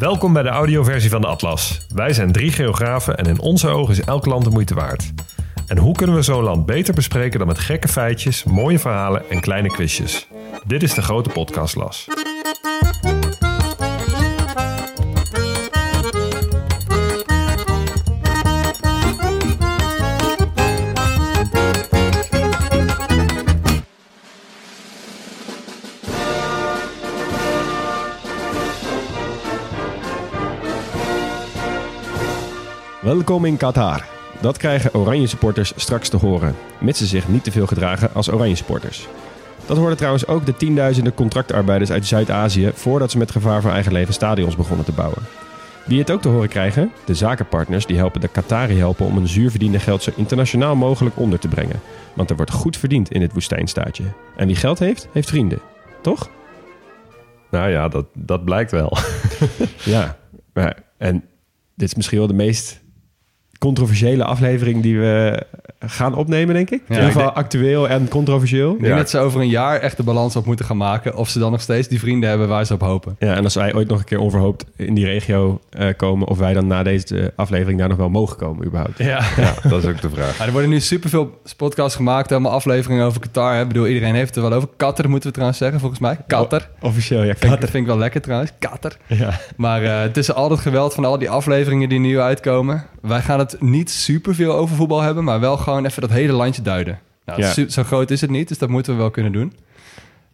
Welkom bij de audioversie van de Atlas. Wij zijn drie geografen en in onze ogen is elk land de moeite waard. En hoe kunnen we zo'n land beter bespreken dan met gekke feitjes, mooie verhalen en kleine quizjes? Dit is de grote podcastlas. Welkom in Qatar. Dat krijgen Oranje supporters straks te horen, mits ze zich niet te veel gedragen als Oranje supporters. Dat hoorden trouwens ook de tienduizenden contractarbeiders uit Zuid-Azië voordat ze met gevaar voor eigen leven stadions begonnen te bouwen. Wie het ook te horen krijgen, de zakenpartners die helpen de Qatari helpen om een zuurverdiende geld zo internationaal mogelijk onder te brengen. Want er wordt goed verdiend in dit woestijnstaatje. En wie geld heeft, heeft vrienden. Toch? Nou ja, dat, dat blijkt wel. Ja. Maar, en dit is misschien wel de meest controversiële aflevering die we gaan opnemen, denk ik. in ieder geval denk- actueel en controversieel. Ik denk Ja. dat ze over een jaar echt de balans op moeten gaan maken. Of ze dan nog steeds die vrienden hebben waar ze op hopen. Ja, en als wij ooit nog een keer onverhoopt in die regio eh, komen, of wij dan na deze aflevering daar nog wel mogen komen, überhaupt. Ja. Ja, dat is ook de vraag. er worden nu superveel podcasts gemaakt. Allemaal afleveringen over Qatar. hè. Ik bedoel, iedereen heeft het er wel over. Qatar moeten we trouwens zeggen, volgens mij. Qatar. Officieel, ja. Vind, ik- vind ik wel lekker trouwens. Qatar. Ja. Maar eh, het is al het geweld van al die afleveringen die nu uitkomen. Wij gaan het niet superveel over voetbal hebben. Maar wel gewoon even dat hele landje duiden. Nou, Ja. zo groot is het niet. Dus dat moeten we wel kunnen doen.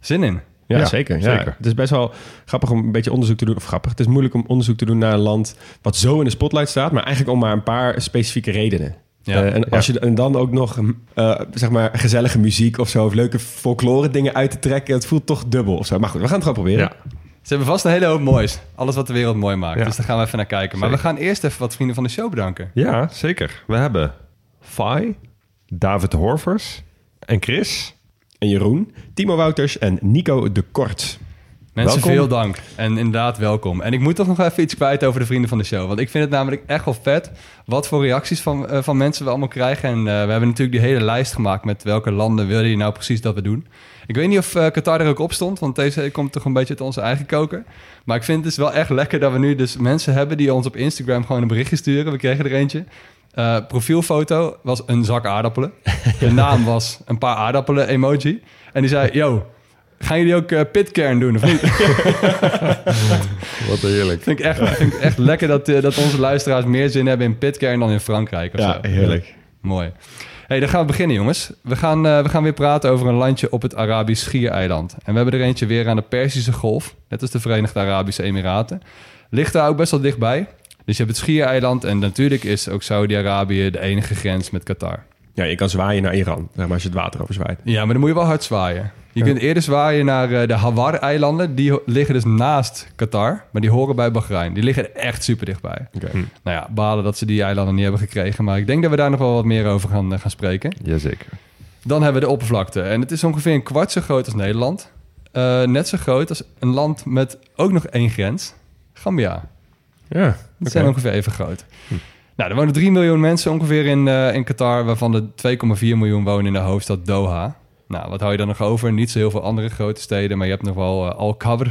Zin in. Ja, Ja, zeker, ja. Het is best wel grappig om een beetje onderzoek te doen. Of grappig, het is moeilijk om onderzoek te doen naar een land wat zo in de spotlight staat. Maar eigenlijk om maar een paar specifieke redenen. Ja. Eh, en, als je, en dan ook nog eh, zeg maar gezellige muziek of zo, of leuke folklore dingen uit te trekken. Het voelt toch dubbel of zo. Maar goed, we gaan het gewoon proberen. Ja. Ze hebben vast een hele hoop moois. Alles wat de wereld mooi maakt. Ja. Dus daar gaan we even naar kijken. Maar we gaan eerst even wat vrienden van de show bedanken. ja, zeker. We hebben Fai, David Horvers en Chris. En Jeroen, Timo Wouters en Nico de Kort. Mensen, Welkom. veel dank. En inderdaad, welkom. En ik moet toch nog even iets kwijt over de vrienden van de show. Want ik vind het namelijk echt wel vet wat voor reacties van, eh, van mensen we allemaal krijgen. En eh, we hebben natuurlijk die hele lijst gemaakt met welke landen wil je nou precies dat we doen. Ik weet niet of eh, Qatar er ook op stond, want deze komt toch een beetje uit onze eigen koker. Maar ik vind het dus wel echt lekker dat we nu dus mensen hebben die ons op Instagram gewoon een berichtje sturen. We kregen er eentje. Eh, profielfoto was een zak aardappelen. De naam was een paar aardappelen emoji. En die zei, yo, gaan jullie ook eh, pitkern doen of niet? Wat heerlijk. Vind ik echt, vind ik echt lekker dat, dat onze luisteraars meer zin hebben in pitkern dan in Frankrijk. Of Ja, zo. heerlijk. Mooi. Hey, dan gaan we beginnen, jongens. We gaan, eh, we gaan weer praten over een landje op het Arabisch Schiereiland. En we hebben er eentje weer aan de Perzische Golf, net als de Verenigde Arabische Emiraten. Ligt daar ook best wel dichtbij. Dus je hebt het Schiereiland en natuurlijk is ook Saudi-Arabië de enige grens met Qatar. Ja, je kan zwaaien naar Iran, zeg maar, als je het water over zwaait. Ja, maar dan moet je wel hard zwaaien. Je kunt eerder zwaaien naar eh, de Hawar-eilanden. Die liggen dus naast Qatar, maar die horen bij Bahrein. Die liggen er echt super dichtbij. Oké. Nou ja, balen dat ze die eilanden niet hebben gekregen. Maar ik denk dat we daar nog wel wat meer over gaan, eh, gaan spreken. Jazeker. Dan hebben we de oppervlakte. En het is ongeveer een kwart zo groot als Nederland. Eh, net zo groot als een land met ook nog één grens. Gambia. Ja, Dat zijn ongeveer even groot. Nou, er wonen 3 miljoen mensen ongeveer in, eh, in Qatar... waarvan er 2,4 miljoen wonen in de hoofdstad Doha. Nou, wat hou je dan nog over? Niet zo heel veel andere grote steden... maar je hebt nog wel eh, Al-Kabr.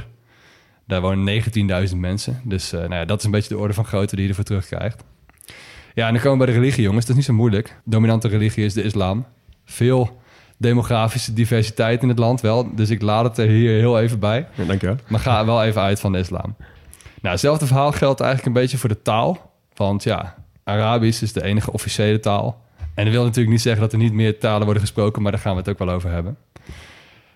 Daar wonen 19.000 mensen. Dus eh, nou ja, dat is een beetje de orde van grootte die je ervoor terugkrijgt. Ja, en dan komen we bij de religie, jongens. Dat is niet zo moeilijk. Dominante religie is de islam. Veel demografische diversiteit in het land wel. Dus ik laat het er hier heel even bij. Ja, dankjewel. Maar ga wel even uit van de islam. Nou, hetzelfde verhaal geldt eigenlijk een beetje voor de taal. Want ja, Arabisch is de enige officiële taal. En dat wil natuurlijk niet zeggen dat er niet meer talen worden gesproken, maar daar gaan we het ook wel over hebben.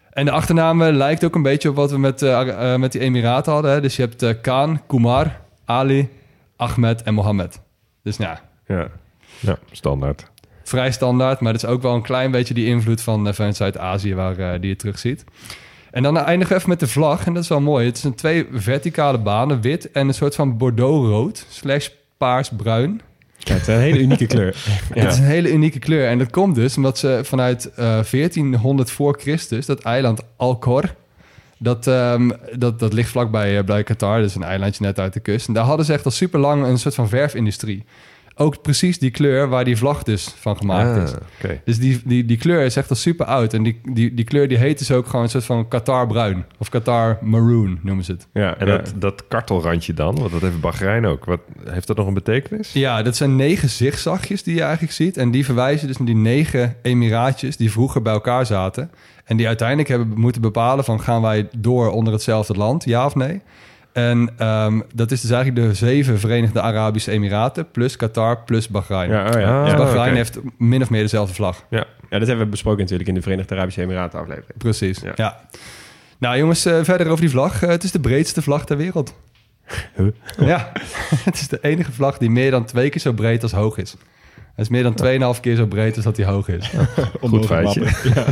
En de achternaam eh, lijkt ook een beetje op wat we met, eh, eh, met die Emiraten hadden. Hè? Dus je hebt eh, Khan, Kumar, Ali, Ahmed en Mohammed. Dus nou, ja, Ja, ja standaard. vrij standaard, maar dat is ook wel een klein beetje die invloed van, van Zuid-Azië waar die je terug ziet. En dan eindigen we even met de vlag, en dat is wel mooi. Het zijn twee verticale banen, wit en een soort van bordeaux-rood, slash paars-bruin. Ja, het is een hele unieke kleur. Het is een hele unieke kleur. En dat komt dus omdat ze vanuit eh 1400 voor Christus, dat eiland Alcor, dat, ehm, dat, dat ligt vlakbij eh, bij Qatar, is een eilandje net uit de kust. En daar hadden ze echt al super lang een soort van verfindustrie. Ook precies die kleur waar die vlag dus van gemaakt Ah, is. oké. Dus die, die, die kleur is echt al super oud. En die, die, die kleur die heet dus ook gewoon een soort van Qatar bruin. Of Qatar maroon noemen ze het. Ja, En dat, dat kartelrandje dan, want dat heeft Bahrein ook. Wat, heeft dat nog een betekenis? Ja, dat zijn negen zigzagjes die je eigenlijk ziet. En die verwijzen dus naar die negen emiraatjes die vroeger bij elkaar zaten. En die uiteindelijk hebben moeten bepalen van gaan wij door onder hetzelfde land, ja of nee? En ehm, dat is dus eigenlijk de zeven Verenigde Arabische Emiraten plus Qatar plus Bahrein. Ja, oh ja. Dus ja. Bahrein heeft min of meer dezelfde vlag. ja, dat hebben we besproken natuurlijk in de Verenigde Arabische Emiraten aflevering. Precies, Ja. ja. Nou jongens, eh, verder over die vlag. Eh, het is de breedste vlag ter wereld. Huh? Ja, het is de enige vlag die meer dan twee keer zo breed als hoog is. Hij is meer dan 2,5 keer zo breed als dat hij hoog is. Goed feitje. Ja.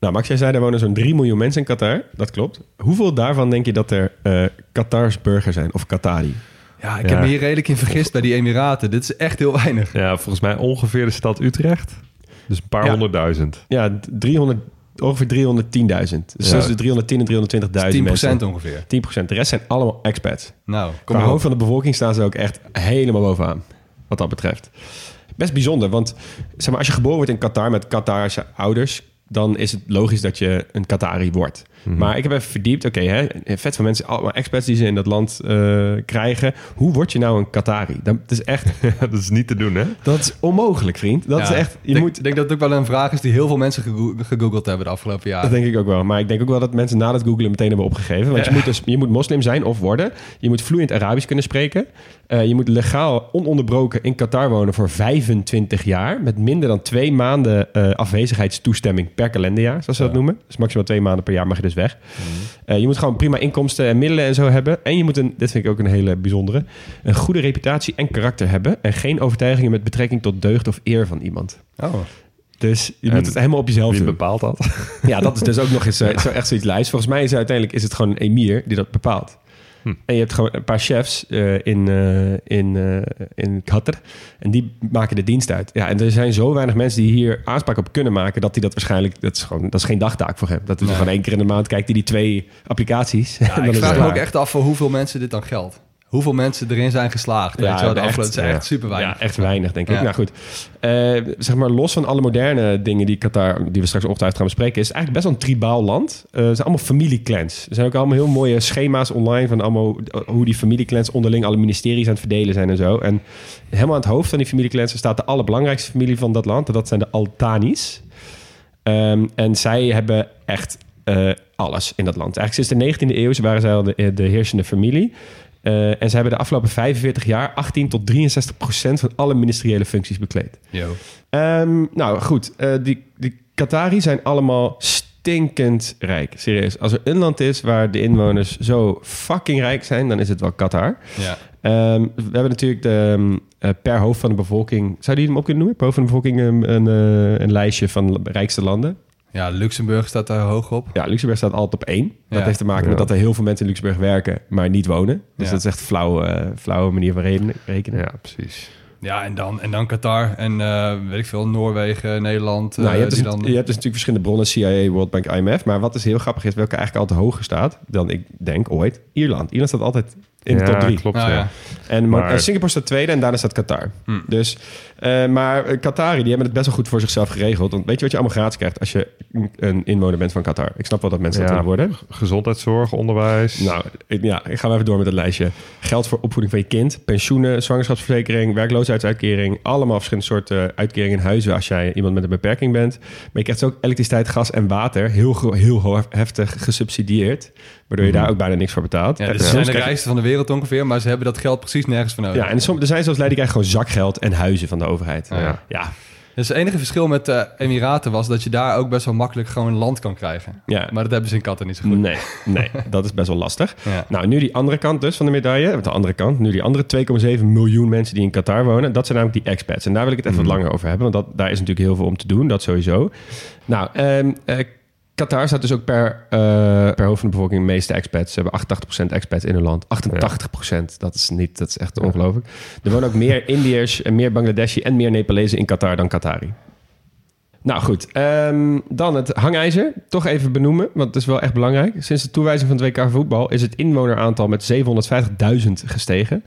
Nou, Max, jij zei er wonen zo'n 3 miljoen mensen in Qatar. Dat klopt. Hoeveel daarvan denk je dat er eh Qatars burger zijn of Qatari? Ja, ik Ja. heb me hier redelijk in vergist bij die Emiraten. Dit is echt heel weinig. Ja, volgens mij ongeveer de stad Utrecht. Dus een paar Ja. honderdduizend. Ja, 300, ongeveer 310.000. Dus Ja. tussen de 310 en 320.000 10% mensen. ongeveer. 10%. De rest zijn allemaal expats. Nou, kom Qua hoofd van de bevolking staan ze ook echt helemaal bovenaan. Wat dat betreft. Best bijzonder, want zeg maar, als je geboren wordt in Qatar met Qatarse ouders, dan is het logisch dat je een Qatari wordt. Mhm. Maar ik heb even verdiept, oké, hè, vet van mensen, allemaal expats die ze in dat land eh, krijgen. Hoe word je nou een Qatari? Dat is echt, dat is niet te doen, hè? dat is onmogelijk, vriend. Dat Ja, is echt, je ik denk, moet, denk dat het ook wel een vraag is die heel veel mensen gego- gegoogeld hebben de afgelopen Dat jaren. denk ik ook wel. Maar ik denk ook wel dat mensen na het googlen meteen hebben opgegeven. Want je, moet dus, je moet moslim zijn of worden. Je moet vloeiend Arabisch kunnen spreken. Eh, je moet legaal ononderbroken in Qatar wonen voor 25 jaar. Met minder dan twee maanden eh, afwezigheidstoestemming per kalenderjaar, zoals ze dat noemen. Dus maximaal twee maanden per jaar mag je dus weg. Eh, je moet gewoon prima inkomsten en middelen en zo hebben. En je moet een, dit vind ik ook een hele bijzondere, een goede reputatie en karakter hebben. En geen overtuigingen met betrekking tot deugd of eer van iemand. Oh. Dus je En moet het helemaal op jezelf Wie doen. bepaalt dat? Ja, dat is dus ook nog eens eh, zo echt zoiets lijst. Volgens mij is uiteindelijk is het gewoon een emir die dat bepaalt. Hm. En je hebt gewoon een paar chefs eh, in, eh, in, eh, in Qatar. En die maken de dienst uit. Ja, en er zijn zo weinig mensen die hier aanspraak op kunnen maken... dat hij dat waarschijnlijk... Dat is, gewoon, dat is geen dagtaak voor hem. Dat is Nee. gewoon één keer in de maand kijkt hij die twee applicaties. en Ja, dan ik vraag me ook echt af voor hoeveel mensen dit dan geldt. Hoeveel mensen erin zijn geslaagd. Weet Ja, je wel, de echt, is ja. echt super weinig. Ja, echt weinig, denk ik. Ja. Nou goed, Eh, zeg maar los van alle moderne dingen die Qatar, die we straks ongetwijfeld gaan bespreken, is het eigenlijk best wel een tribaal land. Eh, het zijn allemaal familieclans. Er zijn ook allemaal heel mooie schema's online van allemaal hoe die familieclans onderling alle ministeries aan het verdelen zijn en zo. En helemaal aan het hoofd van die familieclans staat de allerbelangrijkste familie van dat land. En dat zijn de Altanis. Ehm, en zij hebben echt eh, alles in dat land. Eigenlijk sinds de 19e eeuw waren zij al de, de heersende familie. Eh, en ze hebben de afgelopen 45 jaar 18 tot 63 procent van alle ministeriële functies bekleed. Ehm, nou goed, eh, die, die Qatari zijn allemaal stinkend rijk. Serieus. Als er een land is waar de inwoners zo fucking rijk zijn, dan is het wel Qatar. Ja. Ehm, we hebben natuurlijk de, ehm, eh, per hoofd van de bevolking... Zou die hem ook kunnen noemen? Per hoofd van de bevolking een, eh, een lijstje van rijkste landen. Ja, Luxemburg staat daar hoog op. Ja, Luxemburg staat altijd op één. Dat Ja. heeft te maken met dat er heel veel mensen in Luxemburg werken, maar niet wonen. Dus Ja. dat is echt een flauwe, eh, flauwe manier van rekenen. rekenen. Ja, precies. Ja, en dan, en dan Qatar en eh, weet ik veel, Noorwegen, Nederland. Nou, eh, je, hebt dus, landen. je hebt dus natuurlijk verschillende bronnen, CIA, World Bank, IMF. Maar wat dus heel grappig is, welke eigenlijk altijd hoger staat dan ik denk ooit, Ierland. Ierland staat altijd in de Ja, top 3. klopt. Ah, ja. En maar, Singapore staat tweede en daarna staat Qatar. Hm. Dus, eh, maar eh, Qatari, die hebben het best wel goed voor zichzelf geregeld. Want weet je wat je allemaal gratis krijgt als je een inwoner bent van Qatar? Ik snap wel dat mensen dat Ja. willen worden. Gezondheidszorg, onderwijs. Nou, ik, ja, ik ga wel even door met het lijstje. Geld voor opvoeding van je kind, pensioenen, zwangerschapsverzekering, werkloosheidsuitkering. Allemaal verschillende soorten uitkeringen in huizen als jij iemand met een beperking bent. Maar je krijgt ook elektriciteit, gas en water heel, heel heftig gesubsidieerd. Waardoor je daar ook bijna niks voor betaalt. Ja, dus zijn de rijkste van de wereld ongeveer, maar ze hebben dat geld precies nergens voor nodig. Ja, en som- er zijn zelfs die krijgen gewoon zakgeld en huizen van de overheid. Ja. Ja, ja. Dus het enige verschil met de Emiraten was dat je daar ook best wel makkelijk gewoon land kan krijgen. Ja. Maar dat hebben ze in Qatar niet zo goed. Nee, nee, dat is best wel lastig. Ja. Nou, nu die andere kant dus van de medaille. De andere kant, nu die andere 2,7 miljoen mensen die in Qatar wonen. Dat zijn namelijk die expats. En daar wil ik het even wat langer over hebben. Want dat, daar is natuurlijk heel veel om te doen, dat sowieso. Nou, ehm, eh, Qatar staat dus ook per, eh, per hoofd van de bevolking de meeste expats. Ze hebben 88% expats in hun land. 88%, dat is niet, dat is echt ongelooflijk. Er wonen ook meer Indiërs en meer Bangladeshi en meer Nepalezen in Qatar dan Qatari. Nou goed, ehm, dan het hangijzer. Toch even benoemen, want het is wel echt belangrijk. Sinds de toewijzing van het WK voetbal is het inwoneraantal met 750.000 gestegen.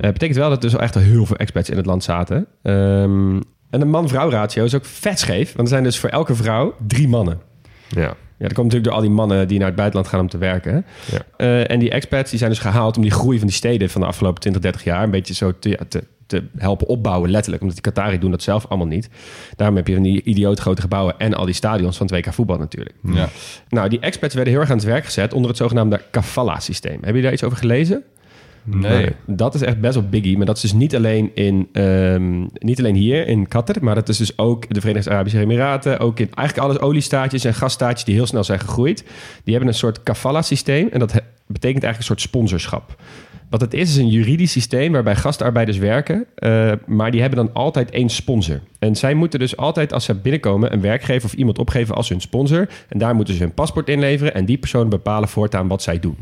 Eh betekent wel dat er dus echt al heel veel expats in het land zaten. Ehm, en de man-vrouw ratio is ook vet scheef. Want er zijn dus voor elke vrouw drie mannen. Ja. Ja, dat komt natuurlijk door al die mannen die naar het buitenland gaan om te werken. Ja. Eh, en die expats die zijn dus gehaald om die groei van die steden van de afgelopen 20, 30 jaar een beetje zo te, ja, te, te helpen opbouwen, letterlijk. Omdat die Qatari doen dat zelf allemaal niet. Daarom heb je van die idioot grote gebouwen en al die stadions van het WK voetbal natuurlijk. Ja. Nou, die expats werden heel erg aan het werk gezet onder het zogenaamde kafala-systeem. Heb je daar iets over gelezen? Nee. Dat is echt best wel biggie. Maar dat is dus niet alleen, in, ehm, niet alleen hier in Qatar. Maar dat is dus ook de Verenigde Arabische Emiraten. Ook in eigenlijk alles oliestaatjes en gasstaatjes die heel snel zijn gegroeid. Die hebben een soort kafala-systeem. En dat betekent eigenlijk een soort sponsorschap. Wat het is, is een juridisch systeem waarbij gastarbeiders werken. eh, maar die hebben dan altijd één sponsor. En zij moeten dus altijd als ze binnenkomen een werkgever of iemand opgeven als hun sponsor. En daar moeten ze hun paspoort inleveren. En die personen bepalen voortaan wat zij doen.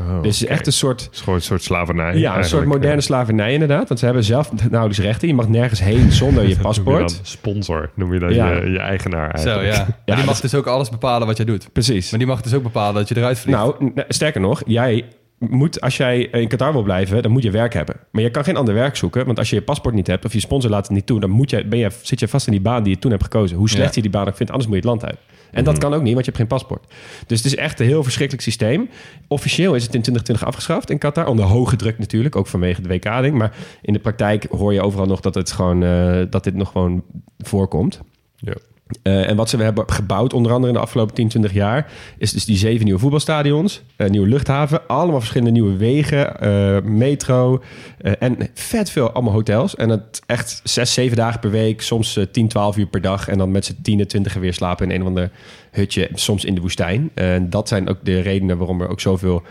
Oh, dus het is echt een soort Het is gewoon een soort slavernij. ja, een soort moderne slavernij inderdaad. Want ze hebben zelf nauwelijks rechten. Je mag nergens heen zonder je Dat noem je paspoort. dan sponsor, noem je dan Ja. je, je eigenaar Zo, eigenlijk. ja. Maar die dat mag is- dus ook alles bepalen wat jij doet. Precies. Maar die mag dus ook bepalen dat je eruit vliegt. Nou, sterker nog, jij moet, als jij in Qatar wil blijven, dan moet je werk hebben. Maar je kan geen ander werk zoeken, want als je je paspoort niet hebt of je sponsor laat het niet toe, dan moet je, ben je, zit je vast in die baan die je toen hebt gekozen. Hoe slecht Ja. je die baan ook vindt, anders moet je het land uit. En dat kan ook niet, want je hebt geen paspoort. Dus het is echt een heel verschrikkelijk systeem. Officieel is het in 2020 afgeschaft in Qatar, onder hoge druk natuurlijk, ook vanwege de WK-ding. Maar in de praktijk hoor je overal nog dat, het gewoon, eh, dat dit nog gewoon voorkomt. Ja. Eh, en wat ze hebben gebouwd, onder andere in de afgelopen 10, 20 jaar, is dus die zeven nieuwe voetbalstadions, een nieuwe luchthaven, allemaal verschillende nieuwe wegen, eh, metro eh, en vet veel allemaal hotels. En het echt zes, zeven dagen per week, soms eh, 10, 12 uur per dag. En dan met z'n 10, 20 weer slapen in een of ander hutje, soms in de woestijn. En dat zijn ook de redenen waarom er ook zoveel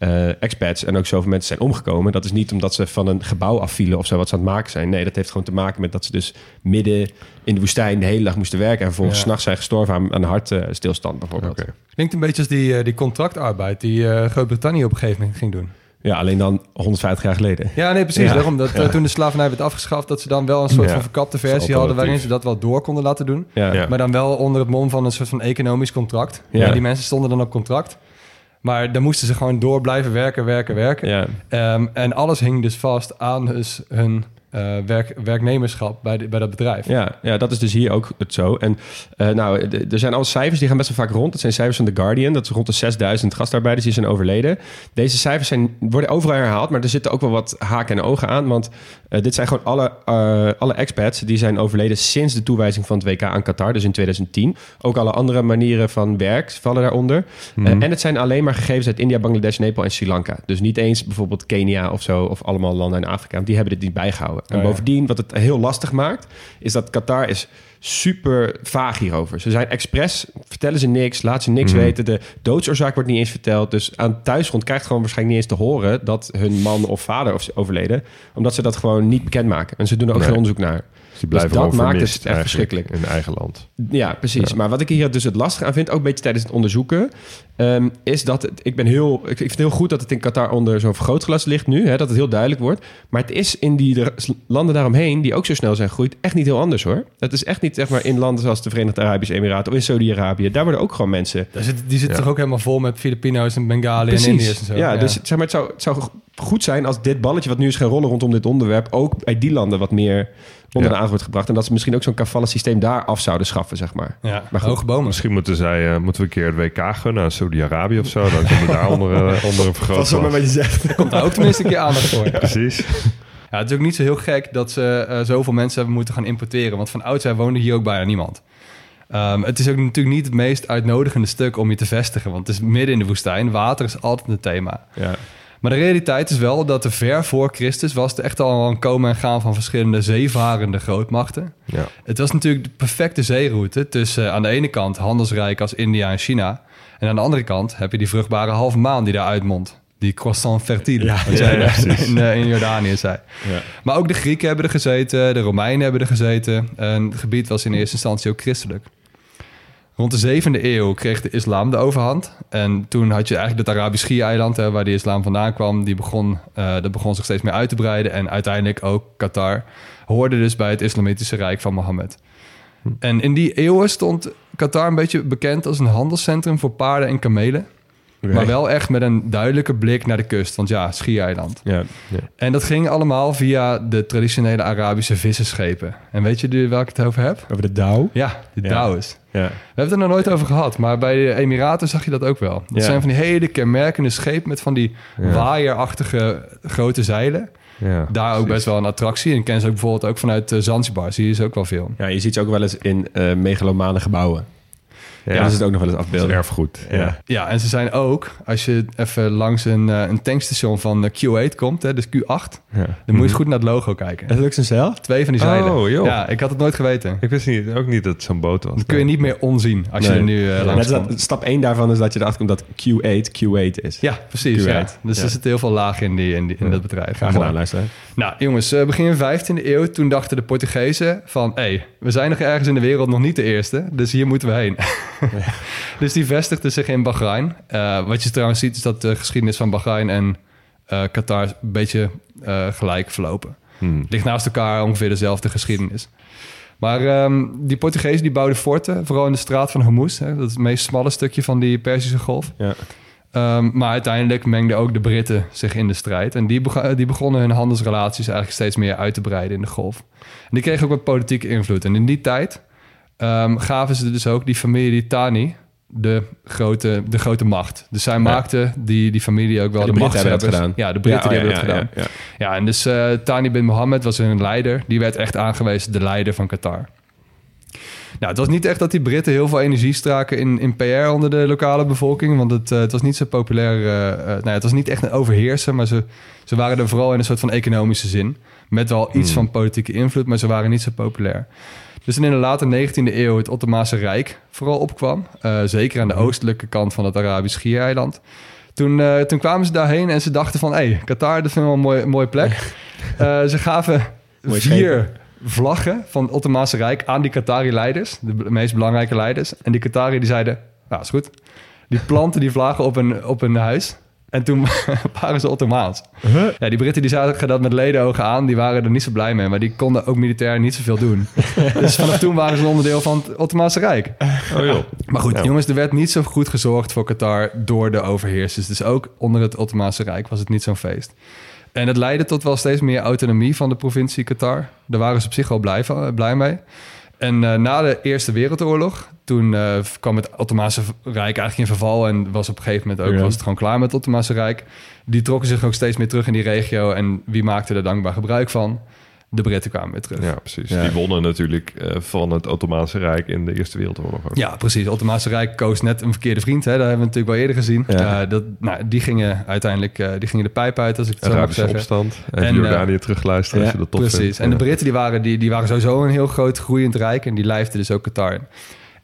eh, expats en ook zoveel mensen zijn omgekomen. Dat is niet omdat ze van een gebouw afvielen of zo wat ze aan het maken zijn. Nee, dat heeft gewoon te maken met dat ze dus midden in de woestijn de hele dag moesten werken. En vervolgens Ja. 's nachts zijn gestorven aan, aan hartstilstand bijvoorbeeld. Klinkt een beetje als die, eh, die contractarbeid die eh, Groot-Brittannië op een gegeven moment ging doen. Ja, alleen dan 150 jaar geleden. Ja, nee, precies. Ja. Daarom dat toen de slavernij werd afgeschaft, dat ze dan wel een soort Ja. van verkapte versie hadden waarin ze dat wel door konden laten doen. Maar dan wel onder het mom van een soort van economisch contract. Ja. die mensen stonden dan op contract. Maar dan moesten ze gewoon door blijven werken, werken, werken. Ja. Ehm, en alles hing dus vast aan dus hun werk, werknemerschap bij, de- bij dat bedrijf. Ja, ja, dat is dus hier ook het zo. En eh, nou, er zijn al cijfers die gaan best wel vaak rond. Dat zijn cijfers van The Guardian. Dat is rond de 6000 gastarbeiders die zijn overleden. Deze cijfers zijn, worden overal herhaald, maar er zitten ook wel wat haken en ogen aan. Want eh, dit zijn gewoon alle, alle expats die zijn overleden sinds de toewijzing van het WK aan Qatar, dus in 2010. Ook alle andere manieren van werk vallen daaronder. Eh, en het zijn alleen maar gegevens uit India, Bangladesh, Nepal en Sri Lanka. Dus niet eens bijvoorbeeld Kenia of zo, of allemaal landen in Afrika. Want die hebben dit niet bijgehouden. En Oh, bovendien, wat het heel lastig maakt, is dat Qatar is super vaag hierover. Ze zijn expres, vertellen ze niks, laten ze niks weten. De doodsoorzaak wordt niet eens verteld. Dus aan thuisgrond krijgt gewoon waarschijnlijk niet eens te horen dat hun man of vader is overleden. Omdat ze dat gewoon niet bekendmaken. En ze doen er ook Nee. geen onderzoek naar. Dus die blijven dat maakt het echt verschrikkelijk. In eigen land. Ja, precies. Maar wat ik hier dus het lastige aan vind, ook een beetje tijdens het onderzoeken, ehm, is dat het, ik ben heel, ik, ik vind het heel goed dat het in Qatar onder zo'n vergrootglas ligt nu, hè, dat het heel duidelijk wordt. Maar het is in die de- landen daaromheen, die ook zo snel zijn gegroeid, echt niet heel anders hoor. Het is echt niet zeg maar in landen zoals de Verenigde Arabische Emiraten of in Saudi-Arabië. Daar worden ook gewoon mensen Daar zit, die zitten Ja. toch ook helemaal vol met Filipino's en Bengali en Indiërs en zo. Ja, dus zeg maar, het zou, het zou goed zijn als dit balletje wat nu is gaan rollen rondom dit onderwerp ook bij die landen wat meer onder Ja. de aandacht wordt gebracht. En dat ze misschien ook zo'n kafale systeem daar af zouden schaffen, zeg maar. Ja, Maar hoge bomen. Misschien moeten, zij, eh, moeten we een keer het WK gunnen aan Saudi-Arabië of zo. Dan kunnen we daar onder, eh, onder een vergrootglas. je zegt. Komt daar ook tenminste een keer aandacht voor. Precies. Ja, het is ook niet zo heel gek dat ze eh, zoveel mensen hebben moeten gaan importeren. Want van oudsher woonde hier ook bijna niemand. Ehm, het is ook natuurlijk niet het meest uitnodigende stuk om je te vestigen. Want het is midden in de woestijn. Water is altijd een thema. Ja. Maar de realiteit is wel dat er ver voor Christus was er echt al een komen en gaan van verschillende zeevarende grootmachten. Ja. Het was natuurlijk de perfecte zeeroute tussen eh, aan de ene kant handelsrijk als India en China. En aan de andere kant heb je die vruchtbare halve maan die daar uitmondt. Die croissant fertile, Ja, wat ja, jij ja, eh, in, in Jordanië zei. Ja. Maar ook de Grieken hebben er gezeten, de Romeinen hebben er gezeten. En het gebied was in eerste instantie ook christelijk. Rond de zevende eeuw kreeg de islam de overhand. En toen had je eigenlijk het Arabisch Schiereiland, hè, waar die islam vandaan kwam. Die begon, eh, dat begon zich steeds meer uit te breiden. En uiteindelijk ook Qatar hoorde dus bij het Islamitische Rijk van Mohammed. En in die eeuwen stond Qatar een beetje bekend als een handelscentrum voor paarden en kamelen. Maar wel echt met een duidelijke blik naar de kust. Want ja, Schiereiland. Ja. ja. En dat ging allemaal via de traditionele Arabische visserschepen. En weet je nu waar ik het over heb? Over de Douw. Ja, de Ja. Douwes. Ja. We hebben het er nog nooit over gehad, maar bij de Emiraten zag je dat ook wel. Dat Ja. zijn van die hele kenmerkende schepen met van die Ja. waaierachtige grote zeilen. Ja, Daar ook precies. best wel een attractie. En ik ken ze ook bijvoorbeeld ook vanuit eh, Zanzibar. Zie je ze ook wel veel. ja, je ziet ze ook wel eens in eh megalomane gebouwen. Ja, Ja, dat is het ook nog wel eens afbeelden. erfgoed. Ja. Ja. Ja, en ze zijn ook, als je even langs een, eh, een tankstation van eh, Q8 komt, hè, dus Q8, Ja. dan moet je eens goed naar het logo kijken. Is dat ook zelf? Twee van die Oh, zeilen. joh. Ja, ik had het nooit geweten. Ik wist niet, ook niet dat het zo'n boot was. Dat kun je niet meer onzien als je er nu eh, langs komt. dat, stap 1 daarvan is dat je erachter komt dat Q8 Q8 is. Ja, precies. Q8. Ja. Dus Ja. er zit heel veel laag in, die, in, die, in dat bedrijf. Graag gedaan, luisteren. Nou, jongens, eh, begin 15e eeuw, toen dachten de Portugezen van... hé, hey, we zijn nog ergens in de wereld nog niet de eerste, dus hier moeten we heen. dus die vestigden zich in Bahrein. Eh, wat je trouwens ziet, is dat de geschiedenis van Bahrein en eh, Qatar een beetje eh, gelijk verlopen. Hmm. Ligt naast elkaar ongeveer dezelfde geschiedenis. Maar ehm, die Portugezen die bouwden forten, vooral in de straat van Hormuz. Hè, dat is het meest smalle stukje van die Perzische golf. Ja. Ehm, maar uiteindelijk mengden ook de Britten zich in de strijd. En die, die begonnen hun handelsrelaties eigenlijk steeds meer uit te breiden in de golf. En die kregen ook wat politieke invloed. En in die tijd ehm, gaven ze dus ook die familie Tani de grote, de grote macht. Dus zij maakten die, die familie ook wel de, de macht hebben gedaan. Ja, de Britten Ja, die oh, hebben dat gedaan. ja, en dus eh Tani bin Mohammed was hun leider. Die werd echt aangewezen de leider van Qatar. Nou, het was niet echt dat die Britten heel veel energie straken in, in PR onder de lokale bevolking. Want het, eh, het was niet zo populair. eh, nou ja, het was niet echt een overheerser, maar ze, ze waren er vooral in een soort van economische zin. Met wel iets van politieke invloed, maar ze waren niet zo populair. Dus in de late 19e eeuw het Ottomaanse Rijk vooral opkwam. eh, zeker aan de oostelijke kant van het Arabisch Schiereiland. Toen, eh, toen kwamen ze daarheen en ze dachten van... hé, hey, Qatar, dat vinden we wel een mooi, mooie plek. Eh, ze gaven Mooie vier vlaggen van het Ottomaanse Rijk aan die Qatari-leiders. De meest belangrijke leiders. En die Qatari die zeiden, nou, is goed. Die planten die vlaggen op een, op een huis. En toen waren ze Ottomaans. Ja, die Britten die zagen dat met ledenogen aan. Die waren er niet zo blij mee. Maar die konden ook militair niet zoveel doen. dus vanaf toen waren ze een onderdeel van het Ottomaanse Rijk. Oh joh. Maar goed, Ja. jongens, er werd niet zo goed gezorgd voor Qatar door de overheersers. Dus ook onder het Ottomaanse Rijk was het niet zo'n feest. En het leidde tot wel steeds meer autonomie van de provincie Qatar. Daar waren ze op zich wel blij, van, blij mee. En eh, na de Eerste Wereldoorlog, toen eh, kwam het Ottomaanse Rijk eigenlijk in verval... en was op een gegeven moment ook Ja. was het gewoon klaar met het Ottomaanse Rijk. Die trokken zich ook steeds meer terug in die regio. En wie maakte er dankbaar gebruik van? De Britten kwamen weer terug. Ja, precies. Ja. Die wonnen natuurlijk eh, van het Ottomaanse Rijk in de Eerste Wereldoorlog. ook. Ja, precies. Het Ottomaanse Rijk koos net een verkeerde vriend. Hè? Dat hebben we natuurlijk wel eerder gezien. Ja. Eh, dat, nou, die gingen uiteindelijk eh, die gingen de pijp uit, als ik het zo mag zeggen. opstand. En, En, Jordanië terugluisteren als ja, je dat tof Precies. vindt. En de. Britten die waren, die, die waren sowieso een heel groot groeiend rijk. En die lijfden dus ook Qatar in.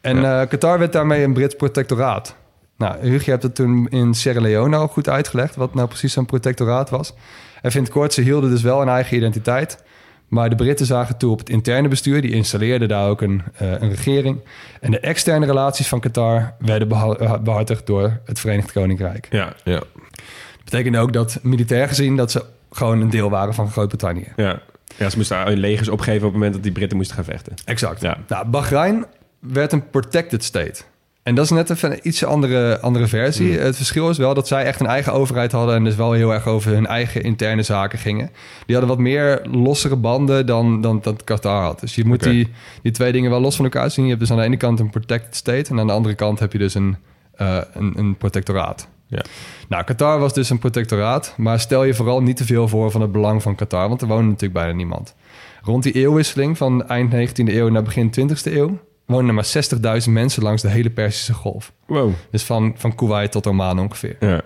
En Ja. eh, Qatar werd daarmee een Brits protectoraat. Nou, Hugo, je hebt het toen in Sierra Leone al goed uitgelegd... wat nou precies zo'n protectoraat was. En vindt kort, ze hielden dus wel een eigen identiteit... Maar de Britten zagen toe op het interne bestuur. Die installeerden daar ook een, eh, een regering. En de externe relaties van Qatar werden eh, behartigd door het Verenigd Koninkrijk. Ja, Ja. Dat betekende ook dat militair gezien dat ze gewoon een deel waren van Groot-Brittannië. ja. Ja, ze moesten hun legers opgeven op het moment dat die Britten moesten gaan vechten. Exact. Ja. Nou, Bahrein werd een protected state. En dat is net even een iets andere, andere versie. Hmm. Het verschil is wel dat zij echt een eigen overheid hadden... en dus wel heel erg over hun eigen interne zaken gingen. Die hadden wat meer lossere banden dan, dan dat Qatar had. Dus je moet die, die twee dingen wel los van elkaar zien. Je hebt dus aan de ene kant een protected state... en aan de andere kant heb je dus een, eh, een, een protectoraat. Ja. Nou, Qatar was dus een protectoraat... maar stel je vooral niet te veel voor van het belang van Qatar... want er woonde natuurlijk bijna niemand. Rond die eeuwwisseling van eind 19e eeuw naar begin 20e eeuw... woonden er maar 60.000 mensen langs de hele Perzische Golf. Wow. Dus van, van Kuwait tot Oman ongeveer. Ja.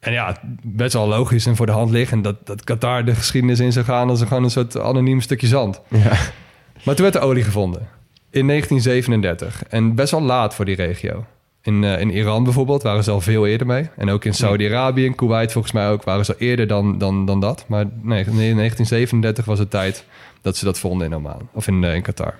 En ja, best wel logisch en voor de hand liggend... dat, dat Qatar de geschiedenis in zou gaan... als een- gewoon een soort anoniem stukje zand. Ja. Maar toen werd er olie gevonden. In 1937. En best wel laat voor die regio. In, eh, in Iran bijvoorbeeld waren ze al veel eerder mee. En ook in Saudi-Arabië en Kuwait volgens mij ook... waren ze al eerder dan, dan, dan dat. Maar nee, in 1937 was het tijd dat ze dat vonden in Oman. Of in, eh, in Qatar.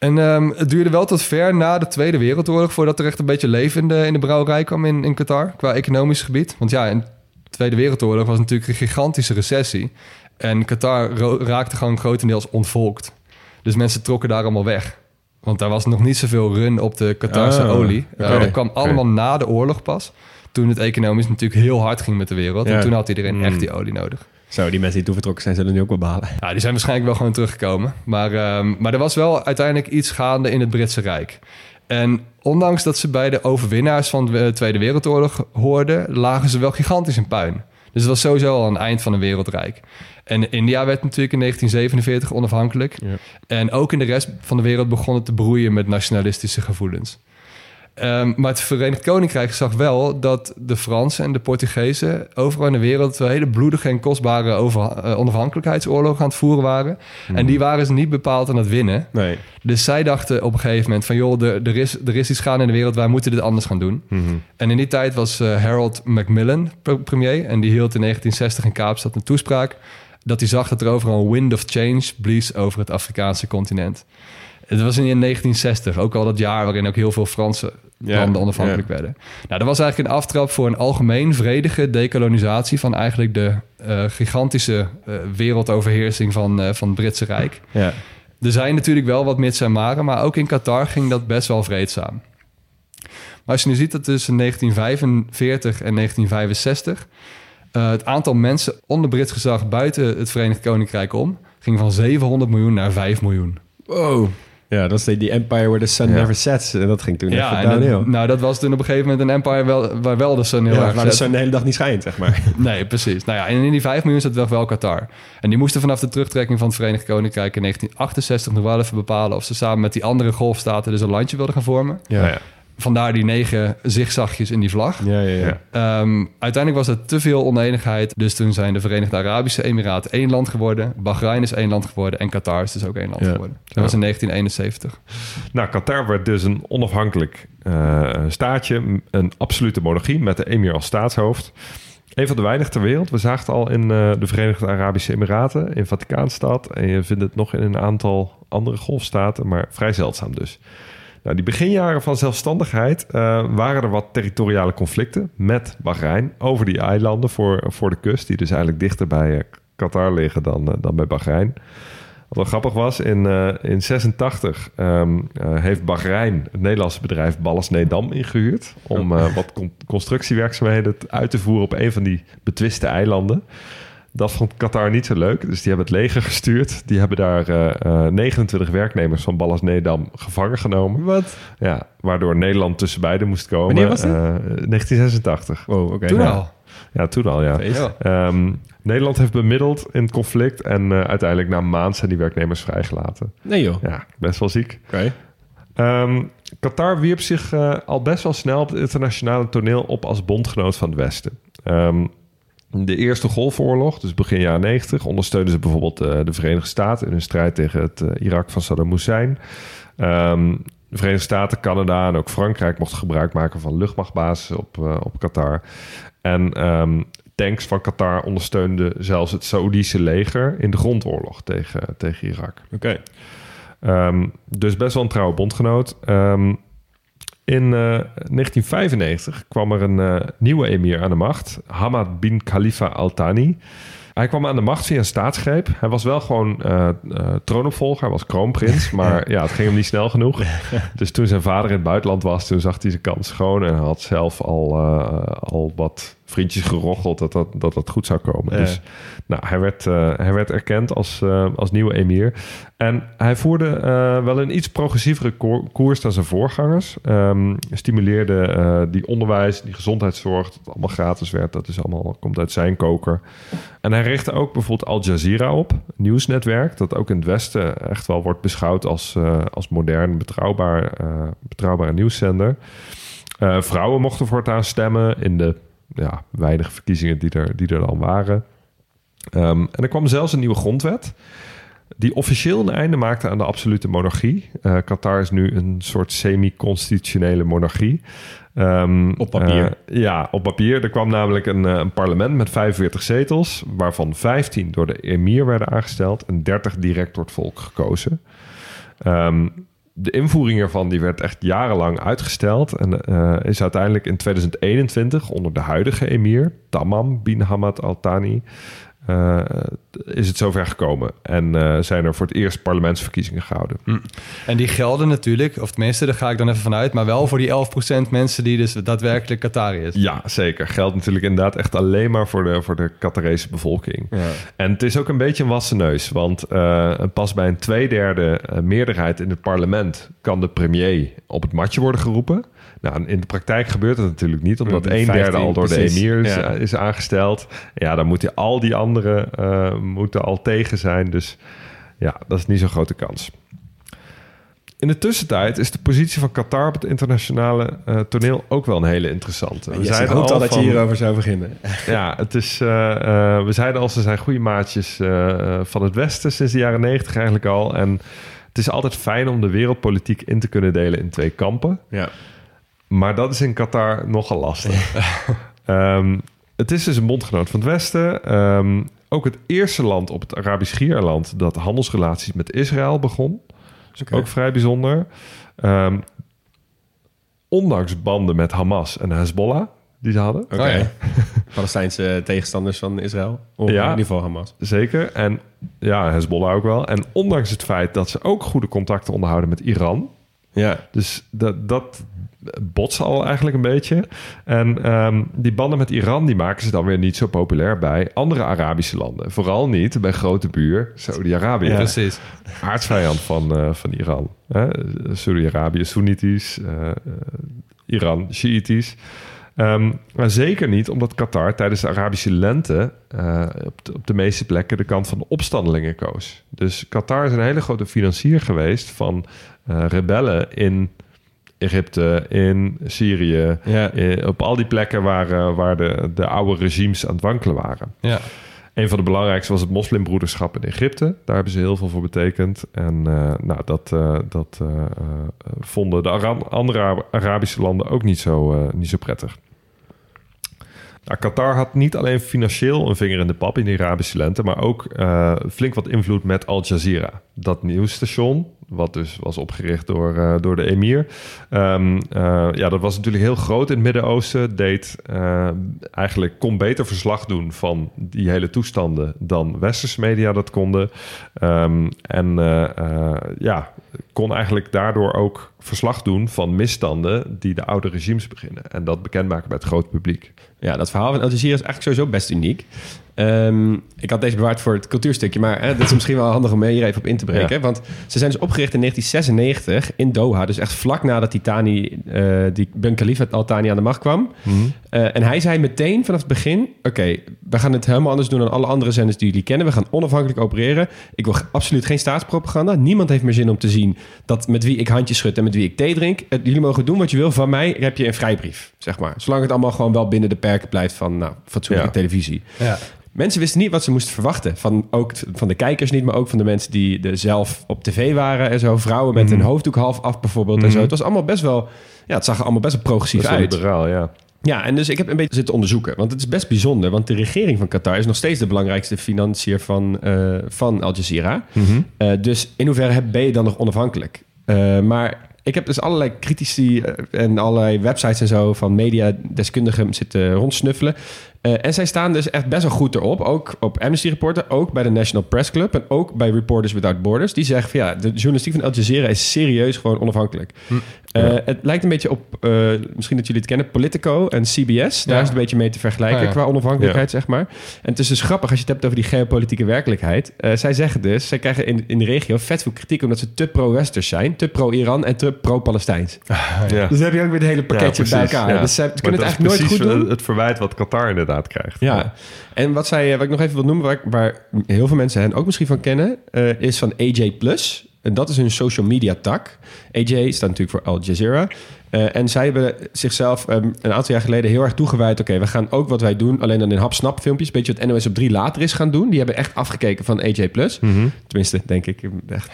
En ehm, het duurde wel tot ver na de Tweede Wereldoorlog... voordat er echt een beetje leven in de, in de brouwerij kwam in, in Qatar... qua economisch gebied. Want ja, in de Tweede Wereldoorlog was natuurlijk een gigantische recessie... En Qatar raakte gewoon grotendeels ontvolkt. Dus mensen trokken daar allemaal weg. Want daar was nog niet zoveel run op de Qatarse Oh, olie. Eh, dat kwam allemaal na de oorlog pas. Toen het economisch natuurlijk heel hard ging met de wereld. Ja. En toen had iedereen Mm. echt die olie nodig. Zo, die mensen die toen vertrokken zijn, zullen nu ook wel balen. Ja, die zijn waarschijnlijk wel gewoon teruggekomen. Maar, ehm, maar er was wel uiteindelijk iets gaande in het Britse Rijk. En ondanks dat ze bij de overwinnaars van de Tweede Wereldoorlog hoorden... lagen ze wel gigantisch in puin. Dus het was sowieso al een eind van een wereldrijk. En India werd natuurlijk in 1947 onafhankelijk. Ja. En ook in de rest van de wereld begon het te broeien met nationalistische gevoelens. Ehm, maar het Verenigd Koninkrijk zag wel dat de Fransen en de Portugezen overal in de wereld wel hele bloedige en kostbare over, eh, onafhankelijkheidsoorlogen aan het voeren waren. En die waren ze niet bepaald aan het winnen. Nee. Dus zij dachten op een gegeven moment van joh, er, er, is, er is iets gaande in de wereld, wij moeten dit anders gaan doen. En in die tijd was eh, Harold Macmillan pre- premier en die hield in 1960 in Kaapstad een toespraak dat hij zag dat er overal een wind of change blies over het Afrikaanse continent. Het was in 1960, ook al dat jaar waarin ook heel veel Franse Ja, landen onafhankelijk werden. Nou, dat was eigenlijk een aftrap voor een algemeen vredige dekolonisatie van eigenlijk de eh, gigantische eh, wereldoverheersing van, eh, van het Britse Rijk. Ja. Er zijn natuurlijk wel wat mits en maren, maar ook in Qatar ging dat best wel vreedzaam. Maar als je nu ziet dat tussen 1945 en 1965 eh, het aantal mensen onder Brits gezag buiten het Verenigd Koninkrijk om ging van 700 miljoen naar 5 miljoen. Wow. Ja, dat is die, die Empire where the sun Ja. never sets. En dat ging toen even en dat- downhill. nou, dat was toen op een gegeven moment een empire wel, waar wel de sun heel Ja, erg waar de sun de hele dag niet schijnt, zeg maar. Nee, precies. Nou ja, en in die 5 miljoen zat wel wel Qatar. En die moesten vanaf de terugtrekking van het Verenigd Koninkrijk in 1968 nog wel even bepalen of ze samen met die andere golfstaten dus een landje wilden gaan vormen. Ja. Ja. Vandaar die negen zigzagjes in die vlag. Ja, ja, ja. Ehm, uiteindelijk was er te veel oneenigheid. Dus toen zijn de Verenigde Arabische Emiraten één land geworden. Bahrein is één land geworden. En Qatar is dus ook één land Ja. geworden. Dat was in 1971. Nou, Qatar werd dus een onafhankelijk eh, staatje, een absolute monarchie met de emir als staatshoofd. Een van de weinig ter wereld. We zagen het al in eh, de Verenigde Arabische Emiraten, in Vaticaanstad. En je vindt het nog in een aantal andere golfstaten, maar vrij zeldzaam dus. Nou, die beginjaren van zelfstandigheid eh, waren er wat territoriale conflicten met Bahrein over die eilanden voor, voor de kust, die dus eigenlijk dichter bij eh, Qatar liggen dan, eh, dan bij Bahrein. Wat wel grappig was, in, eh in 86 ehm, eh, heeft Bahrein het Nederlandse bedrijf Ballas Nedam ingehuurd... om eh, wat con- constructiewerkzaamheden uit te voeren op een van die betwiste eilanden. Dat vond Qatar niet zo leuk, dus die hebben het leger gestuurd. Die hebben daar eh, eh, 29 werknemers van Ballas Nedam gevangen genomen. Wat? Ja, waardoor Nederland tussen beiden moest komen. Wanneer was dit? Eh, 1986. Wow, oké. Toen Ja. al. Ja, toen al, ja. Ehm, Nederland heeft bemiddeld in het conflict en eh, uiteindelijk na een maand zijn die werknemers vrijgelaten. Nee joh. Ja, best wel ziek. Oké. Ehm, Qatar wierp zich eh, al best wel snel op het internationale toneel op als bondgenoot van het Westen. Ehm, de Eerste Golfoorlog, dus begin jaren 90, ondersteunden ze bijvoorbeeld eh, de Verenigde Staten in hun strijd tegen het eh, Irak van Saddam Hussein. Ehm, de Verenigde Staten, Canada en ook Frankrijk mochten gebruik maken van luchtmachtbasis op, eh, op Qatar. En ehm, tanks van Qatar ondersteunden zelfs het Saoedische leger in de grondoorlog tegen, tegen Irak. Oké. Ehm, dus best wel een trouwe bondgenoot. In eh, 1995 kwam er een eh, nieuwe emir aan de macht, Hamad bin Khalifa Al Thani. hij kwam aan de macht via een staatsgreep. Hij was wel gewoon eh, eh, troonopvolger, hij was kroonprins. Maar ja, het ging hem niet snel genoeg. dus toen zijn vader in het buitenland was, toen zag hij zijn kans schoon. En had zelf al, eh, al wat vriendjes gerocheld dat dat, dat, dat goed zou komen. Ja. Dus nou, hij, werd, eh, hij werd erkend als, eh, als nieuwe emir. En hij voerde eh, wel een iets progressievere koer- koers dan zijn voorgangers. Ehm, stimuleerde die onderwijs, die gezondheidszorg, dat het allemaal gratis werd. Dat is allemaal, komt uit zijn koker. En hij richtte ook bijvoorbeeld Al Jazeera op, een nieuwsnetwerk... dat ook in het Westen echt wel wordt beschouwd als, als modern, betrouwbaar, betrouwbare nieuwszender. Vrouwen mochten voortaan stemmen in de ja, weinige verkiezingen die er, die er dan waren. Ehm, en er kwam zelfs een nieuwe grondwet... die officieel een einde maakte aan de absolute monarchie. Eh, Qatar is nu een soort semi-constitutionele monarchie. Ehm, Op papier. eh, ja, op papier. Er kwam namelijk een, eh, een parlement met 45 zetels... waarvan 15 door de emir werden aangesteld... en 30 direct door het volk gekozen. Ehm, de invoering ervan die werd echt jarenlang uitgesteld... en eh, is uiteindelijk in 2021 onder de huidige emir... Tamam bin Hamad Al Thani... eh, is het zover gekomen. En eh, zijn er voor het eerst parlementsverkiezingen gehouden. En die gelden natuurlijk, of tenminste, daar ga ik dan even vanuit, maar wel voor die 11% mensen die dus daadwerkelijk Qatariërs. Ja, zeker. Geldt natuurlijk inderdaad echt alleen maar voor de, voor de Qatarese bevolking. En het is ook een beetje een wassen neus. Want eh, pas bij een tweederde meerderheid in het parlement... kan de premier op het matje worden geroepen. Nou, in de praktijk gebeurt dat natuurlijk niet... omdat Ja, een 15, derde al door precies. de emir is, Ja. is aangesteld. Ja, dan moeten al die anderen eh, moeten al tegen zijn. Dus ja, dat is niet zo'n grote kans. In de tussentijd is de positie van Qatar op het internationale eh, toneel ook wel een hele interessante. We zeiden al dat je hierover zou beginnen. ja, het is, eh, eh, we zeiden al, ze zijn goede maatjes eh, van het Westen sinds de jaren negentig eigenlijk al. En het is altijd fijn om de wereldpolitiek in te kunnen delen in twee kampen. Ja. Maar dat is in Qatar nogal lastig. Ehm, het is dus een bondgenoot van het Westen. Ehm, ook het eerste land op het Arabisch Schiereiland dat handelsrelaties met Israël begon. Dus ook vrij bijzonder. Ehm, ondanks banden met Hamas en Hezbollah die ze hadden. Oké. Oh ja. Palestijnse tegenstanders van Israël. Of Ja. in ieder geval Hamas. Zeker. En ja, Hezbollah ook wel. En ondanks het feit dat ze ook goede contacten onderhouden met Iran. Ja. Dus dat, dat botst al eigenlijk een beetje. En ehm, die banden met Iran die maken ze dan weer niet zo populair bij andere Arabische landen. Vooral niet bij grote buur Saudi-Arabië. Ja. Precies. Aardsvijand van, eh, van Iran. Hè? Saudi-Arabië Soenitisch, eh, eh, Iran Shiïtisch. Ehm, maar zeker niet omdat Qatar tijdens de Arabische lente eh, op, de, op de meeste plekken de kant van de opstandelingen koos. Dus Qatar is een hele grote financier geweest van eh, rebellen in Egypte, in Syrië, Ja. eh, op al die plekken waar, waar de, de oude regimes aan het wankelen waren. Ja. Een van de belangrijkste was het moslimbroederschap in Egypte. Daar hebben ze heel veel voor betekend. En nou, dat, dat vonden de Ara- andere Ara- Arabische landen ook niet zo, niet zo prettig. Nou, Qatar had niet alleen financieel een vinger in de pap in de Arabische lente, maar ook eh, flink wat invloed met Al Jazeera. Dat nieuwsstation, wat dus was opgericht door, eh, door de emir. Ehm, eh, ja, dat was natuurlijk heel groot in het Midden-Oosten. Deed eigenlijk kon beter verslag doen van die hele toestanden dan westerse media dat konden. Ehm, en ja, kon eigenlijk daardoor ook verslag doen van misstanden die de oude regimes beginnen. En dat bekendmaken bij het grote publiek. Ja, dat verhaal van Al Jazeera is eigenlijk sowieso best uniek. Ehm, ik had deze bewaard voor het cultuurstukje, maar hè, dat is misschien wel handig om hier even op in te breken. Ja. Want ze zijn dus opgericht in 1996 in Doha. Dus echt vlak nadat die Thani, eh, die Ben Khalifa al Thani aan de macht kwam. Eh, en hij zei meteen vanaf het begin: Oké, we gaan het helemaal anders doen dan alle andere zenders die jullie kennen. We gaan onafhankelijk opereren. Ik wil absoluut geen staatspropaganda. Niemand heeft meer zin om te zien dat met wie ik handjes schud en met wie ik thee drink. Eh, jullie mogen doen wat je wil. Van mij heb je een vrijbrief, zeg maar. Zolang het allemaal gewoon wel binnen de perken blijft van nou, fatsoenlijke Ja. televisie. Ja. Mensen wisten niet wat ze moesten verwachten. Van, ook van de kijkers niet, maar ook van de mensen die er zelf op tv waren en zo. Vrouwen met een hoofddoek half af bijvoorbeeld en zo. Het was allemaal best wel... Ja, het zag er allemaal best wel progressief wel uit. liberaal, ja. Ja, en dus ik heb een beetje zitten onderzoeken. Want het is best bijzonder. Want de regering van Qatar is nog steeds de belangrijkste financier van, eh, van Al Jazeera. Eh, dus in hoeverre heb- ben je dan nog onafhankelijk? Maar ik heb dus allerlei critici eh, en allerlei websites en zo van mediadeskundigen zitten rondsnuffelen. Eh, en zij staan dus echt best wel goed erop. Ook op Amnesty Reporter, ook bij de National Press Club... en ook bij Reporters Without Borders. Die zeggen van ja, de journalistiek van Al Jazeera is serieus gewoon onafhankelijk. Eh, Het lijkt een beetje op, eh, misschien dat jullie het kennen, Politico en CBS. Daar Ja. is het een beetje mee te vergelijken Ja, ja. qua onafhankelijkheid, zeg maar. En het is dus grappig als je het hebt over die geopolitieke werkelijkheid. Eh, zij zeggen dus, zij krijgen in, in de regio vet veel kritiek... omdat ze te pro-Westers zijn, te pro-Iran en te pro-Palestijns. Ja. Dus dan heb je ook weer het hele pakketje bij elkaar. ja. Dus Maar kunnen het eigenlijk nooit goed precies doen. Het verwijt wat Qatar inderdaad krijgt. Ja, en wat, zij, eh, wat ik nog even wil noemen, waar, waar heel veel mensen hen ook misschien van kennen, eh, is van AJ Plus. En dat is hun social media tak. AJ staat natuurlijk voor Al Jazeera. Eh, en zij hebben zichzelf ehm, een aantal jaar geleden heel erg toegewijd. Oké, we gaan ook wat wij doen, alleen dan in hap-snap filmpjes. Een beetje wat NOS op 3 later is gaan doen. Die hebben echt afgekeken van AJ Plus. Mhm. Tenminste, denk ik. Echt,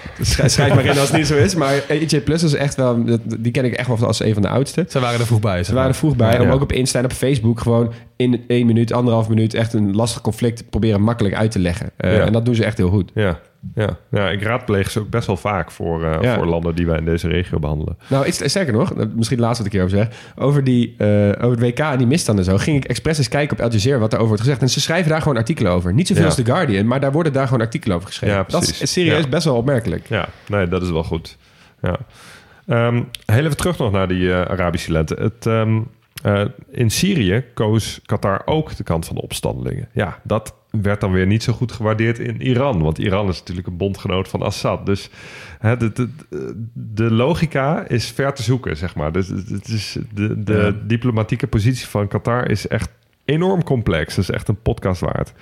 schrijf maar in als het niet zo is. Maar AJ Plus is echt wel, die ken ik echt wel als een van de oudste. Ze waren er vroeg bij. Ze waren er vroeg bij om ook op Insta en op Facebook gewoon in één minuut, anderhalf minuut echt een lastig conflict proberen makkelijk uit te leggen. Eh, Ja. En dat doen ze echt heel goed. Ja, ja. ja, ik raadpleeg ze ook best wel vaak voor, eh, Ja. voor landen die wij in deze regio behandelen. Nou, iets, sterker nog, eh, misschien laatst wat ik hierover zeg, over, die, eh, over het WK en die misstanden en zo, ging ik expres eens kijken op Al Jazeera wat daarover wordt gezegd. En ze schrijven daar gewoon artikelen over. Niet zoveel Ja. als The Guardian, maar daar worden daar gewoon artikelen over geschreven. Ja, dat is serieus best wel opmerkelijk. Ja, nee, dat is wel goed. Ja. Ehm, heel even terug nog naar die Arabische lente. Het, ehm, eh, in Syrië koos Qatar ook de kant van de opstandelingen. Ja, dat werd dan weer niet zo goed gewaardeerd in Iran. Want Iran is natuurlijk een bondgenoot van Assad. Dus hè, de, de, de logica is ver te zoeken, zeg maar. Dus het is de, de Ja. diplomatieke positie van Qatar is echt enorm complex. Dat is echt een podcast waard.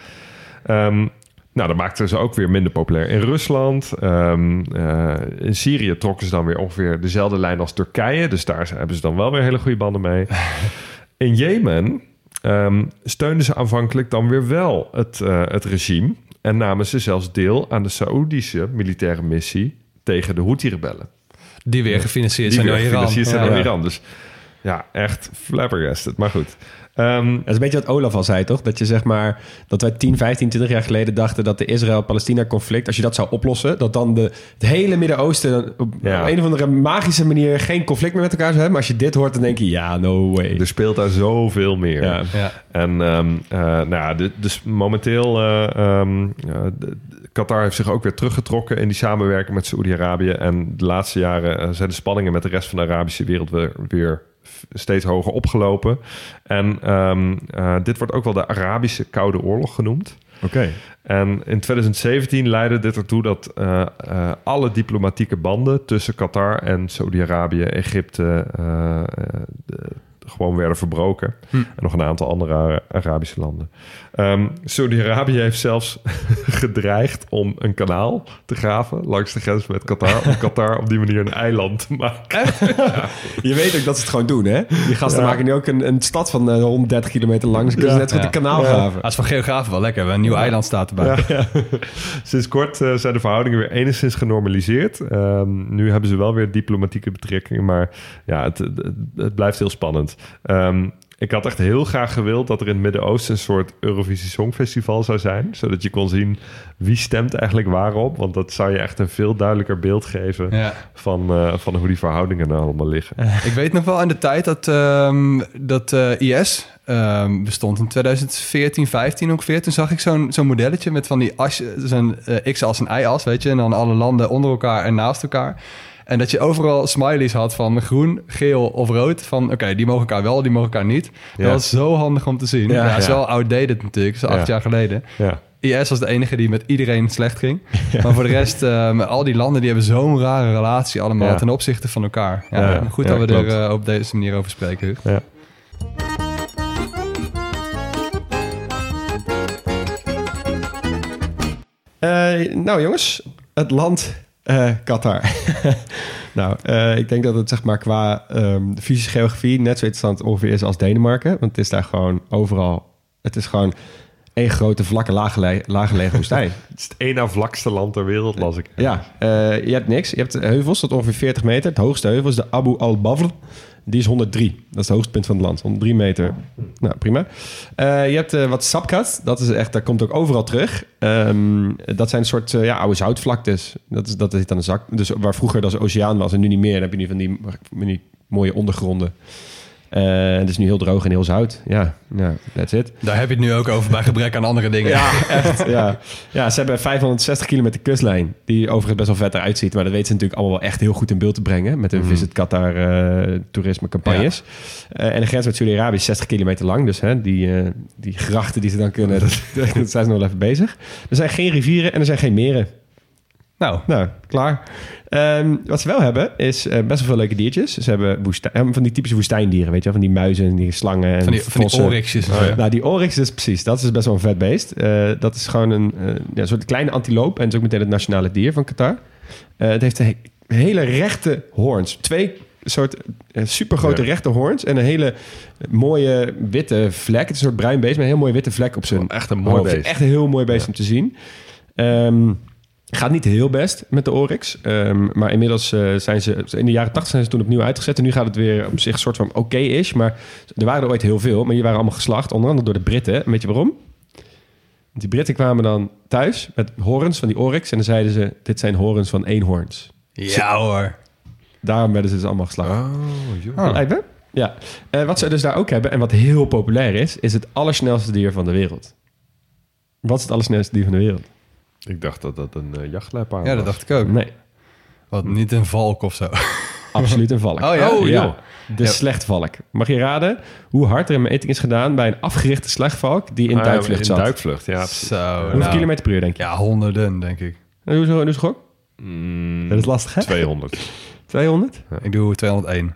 Ehm, nou, dat maakte ze ook weer minder populair in Rusland. Ehm, eh, in Syrië trokken ze dan weer ongeveer dezelfde lijn als Turkije. Dus daar hebben ze dan wel weer hele goede banden mee. In Jemen ehm, steunden ze aanvankelijk dan weer wel het, eh, het regime. En namen ze zelfs deel aan de Saoedische militaire missie tegen de Houthi-rebellen. Die weer gefinancierd Die zijn weer door Iran. gefinancierd zijn Ja. door Iran. Dus ja, echt flabbergasted. Maar goed. Ehm, Dat is een beetje wat Olaf al zei, toch? Dat je zeg maar, dat wij 10, 15, 20 jaar geleden dachten dat de Israël-Palestina-conflict, als je dat zou oplossen, dat dan de, het hele Midden-Oosten op, Ja. op een of andere magische manier geen conflict meer met elkaar zou hebben. Maar als je dit hoort, dan denk je, ja, no way. er speelt daar zoveel meer. Ja. Ja. En ehm, eh, nou ja, dus momenteel, eh ehm, de- Qatar heeft zich ook weer teruggetrokken in die samenwerking met Saoedi-Arabië. En de laatste jaren eh, zijn de spanningen met de rest van de Arabische wereld weer, weer steeds hoger opgelopen. En ehm, eh, dit wordt ook wel de Arabische Koude Oorlog genoemd. Oké. En in 2017 leidde dit ertoe dat eh, eh, alle diplomatieke banden tussen Qatar en Saudi-Arabië, Egypte, de- gewoon werden verbroken. Hm. En nog een aantal andere Ara- Arabische landen. Ehm Saudi-Arabië heeft zelfs gedreigd om een kanaal te graven langs de grens met Qatar. Om Qatar op die manier een eiland te maken. Je weet ook dat ze het gewoon doen, hè? Die gasten Ja. maken nu ook een, een stad van eh, 130 kilometer lang. Ze kunnen Ja. net goed Ja. een kanaal Ja. graven. Dat is voor geografen wel lekker. Een nieuw eiland staat erbij. Ja. Sinds kort eh, zijn de verhoudingen weer enigszins genormaliseerd. Ehm, nu hebben ze wel weer diplomatieke betrekkingen, maar ja, het, het, het blijft heel spannend. Ehm, ik had echt heel graag gewild dat er in het Midden-Oosten een soort Eurovisie Songfestival zou zijn. Zodat je kon zien wie stemt eigenlijk waarop. Want dat zou je echt een veel duidelijker beeld geven Ja. van, eh, van hoe die verhoudingen nou allemaal liggen. Ik weet nog wel in de tijd dat, ehm, dat eh, IS ehm, bestond in 2014, 15 ongeveer. Toen zag ik zo'n zo'n modelletje met van die as, zo'n eh, x-as en y-as, weet je. En dan alle landen onder elkaar en naast elkaar. En dat je overal smileys had van groen, geel of rood. Van oké, die mogen elkaar wel, die mogen elkaar niet. Dat Ja. was zo handig om te zien. Ja. Is Ja. wel outdated natuurlijk, dat is acht Ja. jaar geleden. Ja. IS was de enige die met iedereen slecht ging. Maar voor de rest, eh, met al die landen, die hebben zo'n rare relatie allemaal Ja. ten opzichte van elkaar. Ja, Ja, goed ja, dat we klopt. er eh, op deze manier over spreken. Eh, nou jongens, het land eh, Qatar. nou, eh, ik denk dat het zeg maar qua ehm fysische geografie net zo interessant ongeveer is als Denemarken. Want het is daar gewoon overal... Het is gewoon één grote vlakke laaggele- laaggelegen woestijn. Het is het één na vlakste land ter wereld, las ik. Ja, eh, je hebt niks. Je hebt heuvels tot ongeveer 40 meter. Het hoogste heuvel is de Abu al-Bavr. Die is 103. Dat is het hoogste punt van het land. 103 meter. Nou, prima. Eh, je hebt eh, wat sapkat. Dat is echt, daar komt ook overal terug. Ehm, dat zijn een soort eh, ja, oude zoutvlaktes. Dat is, dat is dan een zak. Dus waar vroeger dat oceaan was en nu niet meer. Dan heb je nu van die, van die mooie ondergronden. Eh, het is nu heel droog en heel zout. Ja, ja, that's it. Daar heb je het nu ook over bij gebrek aan andere dingen. Ja, echt. Ja. ja, ze hebben 560 kilometer kustlijn. Die overigens best wel vet eruit ziet. Maar dat weten ze natuurlijk allemaal wel echt heel goed in beeld te brengen. Met hun Visit Qatar eh, toerisme campagnes. Eh, en de grens met Saudi-Arabië is 60 kilometer lang. Dus hè, die, die grachten die ze dan kunnen, dat, daar zijn ze nog wel even bezig. Er zijn geen rivieren en er zijn geen meren. Nou, Nou, klaar. Ehm, wat ze wel hebben, is eh, best wel veel leuke diertjes. Ze hebben woestijn, van die typische woestijndieren, weet je wel. Van die muizen en die slangen en van die, van die oryxjes. Oh, ja. Nou, die oryx is precies. Dat is best wel een vet beest. Eh, dat is gewoon een eh, ja, soort kleine antiloop. En het is ook meteen het nationale dier van Qatar. Het heeft he- hele rechte hoorns. Twee soort supergrote Ja. rechte hoorns. En een hele mooie witte vlek. Het is een soort bruin beest met een heel mooie witte vlek op zijn Echt een mooi hoofd. beest. Echt een heel mooi beest om te zien. Ehm, gaat niet heel best met de oryx. Ehm, maar inmiddels eh, zijn ze... In de jaren 80 zijn ze toen opnieuw uitgezet. En nu gaat het weer op zich soort van oké is. Maar er waren er ooit heel veel. Maar die waren allemaal geslacht. Onder andere door de Britten. En weet je waarom? Die Britten kwamen dan thuis met horens van die oryx. En dan zeiden ze... Dit zijn horens van eenhoorns. Ja hoor. Daarom werden ze dus allemaal geslacht. Oh, joh. Me? Ja. Eh, wat ze dus daar ook hebben en wat heel populair is... is het allersnelste dier van de wereld. Wat is het allersnelste dier van de wereld? Ik dacht dat dat een uh, jachtluipaard Ja, dat was. dacht ik ook. Nee, Wat, niet een valk of zo. absoluut een valk. Oh ja? Oh, joh. De Ja. slechtvalk. Mag je raden hoe hard er een meting is gedaan... bij een afgerichte slechtvalk die in Ah, duikvlucht in zat? duikvlucht, ja. Zo, Hoeveel nou. kilometer per uur, denk je? Ja, honderden, denk ik. En Hoe is het gok? Mm, Dat is lastig, hè? 200. 200? Ik doe 201.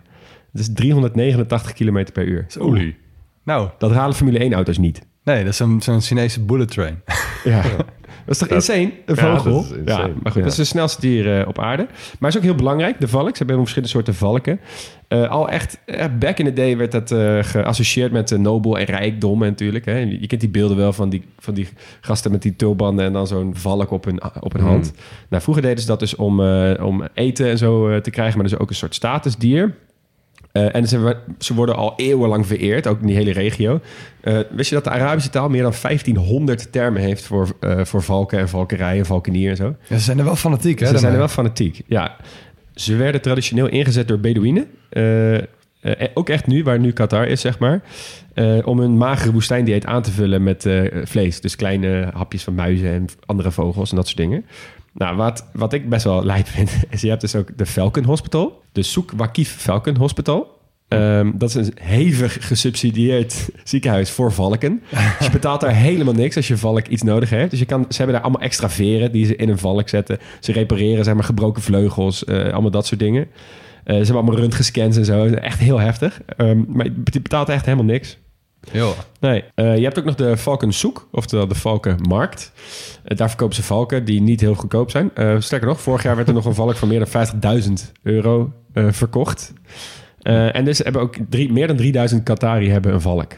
Dat is 389 kilometer per uur. Oei. Nou, Dat halen Formule 1-auto's niet. nee, dat is zo'n zo'n Chinese bullet train. Ja. Dat is toch Dat- insane? Een vogel. dat is insane. Ja, maar goed, Ja. dat is de snelste dier eh, op aarde. Maar is ook heel belangrijk, de valk. Ze hebben verschillende soorten valken. Eh, al echt, eh, back in the day werd dat geassocieerd met nobel en rijkdom natuurlijk. Hè. Je kent die beelden wel van die, van die gasten met die tulbanden en dan zo'n valk op hun, op hun Mm. hand. Nou, vroeger deden ze dat dus om, om eten en zo te krijgen, maar dus ook een soort statusdier. Eh, en ze, ze worden al eeuwenlang vereerd, ook in die hele regio. Eh, wist je dat de Arabische taal meer dan 1500 termen heeft voor, eh, voor valken en valkerij en valkenier en zo? Ja, ze zijn er wel fanatiek, hè? Ze zijn er wel fanatiek, ja. Ze werden traditioneel ingezet door Bedouinen. Ook echt nu, waar nu Qatar is, zeg maar. om hun magere woestijndieet aan te vullen met vlees. Dus kleine hapjes van muizen en andere vogels en dat soort dingen. Nou, wat, wat ik best wel lijp vind, is je hebt dus ook de Falcon Hospital. De Soek Wakif Falcon Hospital. Ehm, dat is een hevig gesubsidieerd ziekenhuis voor valken. Dus je betaalt daar helemaal niks als je valk iets nodig heeft. Dus je kan, ze hebben daar allemaal extra veren die ze in een valk zetten. Ze repareren zeg maar, gebroken vleugels, eh, allemaal dat soort dingen. Eh, ze hebben allemaal röntgenscans en zo. Echt heel heftig. Ehm, maar je betaalt echt helemaal niks. Nee, eh, je hebt ook nog de Valkensoek, oftewel de Valkenmarkt. Eh, daar verkopen ze valken die niet heel goedkoop zijn. Eh, sterker nog, vorig jaar werd er nog een valk van meer dan 50.000 euro verkocht. En dus hebben ook drie, meer dan 3000 Qatari hebben een valk.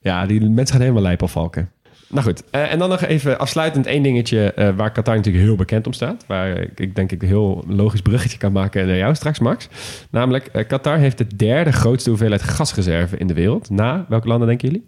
Ja, die mensen gaan helemaal lijp op valken. Nou goed, eh, en dan nog even afsluitend één dingetje eh, waar Qatar natuurlijk heel bekend om staat. Waar ik, ik denk ik een heel logisch bruggetje kan maken naar jou straks, Max. Namelijk, eh, Qatar heeft de derde grootste hoeveelheid gasreserve in de wereld. Na welke landen denken jullie?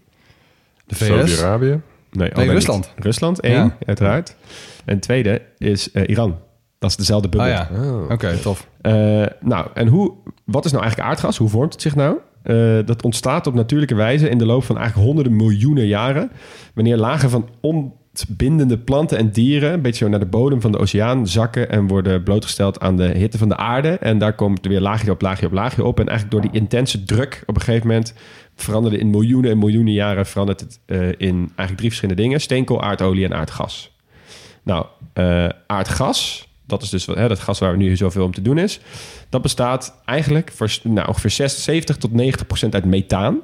De VS? Saudi-Arabië. Nee, Rusland. niet. Rusland, één, Ja. uiteraard. En tweede is eh, Iran. Dat is dezelfde bubbel. Oh ja, Oh. oké, tof. Eh, nou, en hoe, wat is nou eigenlijk aardgas? Hoe vormt het zich nou? Eh, dat ontstaat op natuurlijke wijze in de loop van eigenlijk honderden miljoenen jaren. Wanneer lagen van ontbindende planten en dieren een beetje zo naar de bodem van de oceaan zakken en worden blootgesteld aan de hitte van de aarde. En daar komt er weer laagje op laagje op laagje op. En eigenlijk door die intense druk op een gegeven moment veranderde in miljoenen en miljoenen jaren verandert het eh, in eigenlijk drie verschillende dingen: steenkool, aardolie en aardgas. Nou, eh, aardgas, dat is dus wat, hè, dat gas waar nu zoveel om te doen is. Dat bestaat eigenlijk voor nou, ongeveer 60, 70 tot 90 procent uit methaan.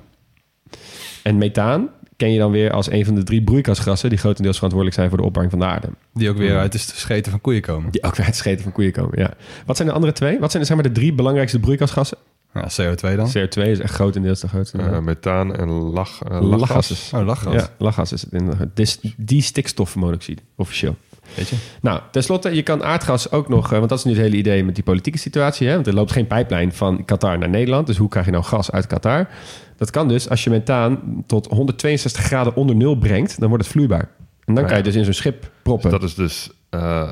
En methaan ken je dan weer als een van de drie broeikasgassen... die grotendeels verantwoordelijk zijn voor de opwarming van de aarde. Die ook weer uit de scheten van koeien komen. Die ook weer uit het scheten van koeien komen, ja. Wat zijn de andere twee? Wat zijn de, zeg maar, de drie belangrijkste broeikasgassen? Ja, CO2 dan? CO2 is echt grotendeels de grootste. Eh, methaan en lach, eh, Lachgas. lachgas. Oh, lachgas. Ja, lachgas is het inderdaad. Die stikstofmonoxide, officieel. Weet je? Nou, tenslotte, je kan aardgas ook nog... eh, want dat is nu het hele idee met die politieke situatie. Hè? Want er loopt geen pijplijn van Qatar naar Nederland. Dus hoe krijg je nou gas uit Qatar? Dat kan dus als je methaan tot 162 graden onder nul brengt... dan wordt het vloeibaar. En dan Ah, kan je dus in zo'n schip proppen. Dat is dus eh,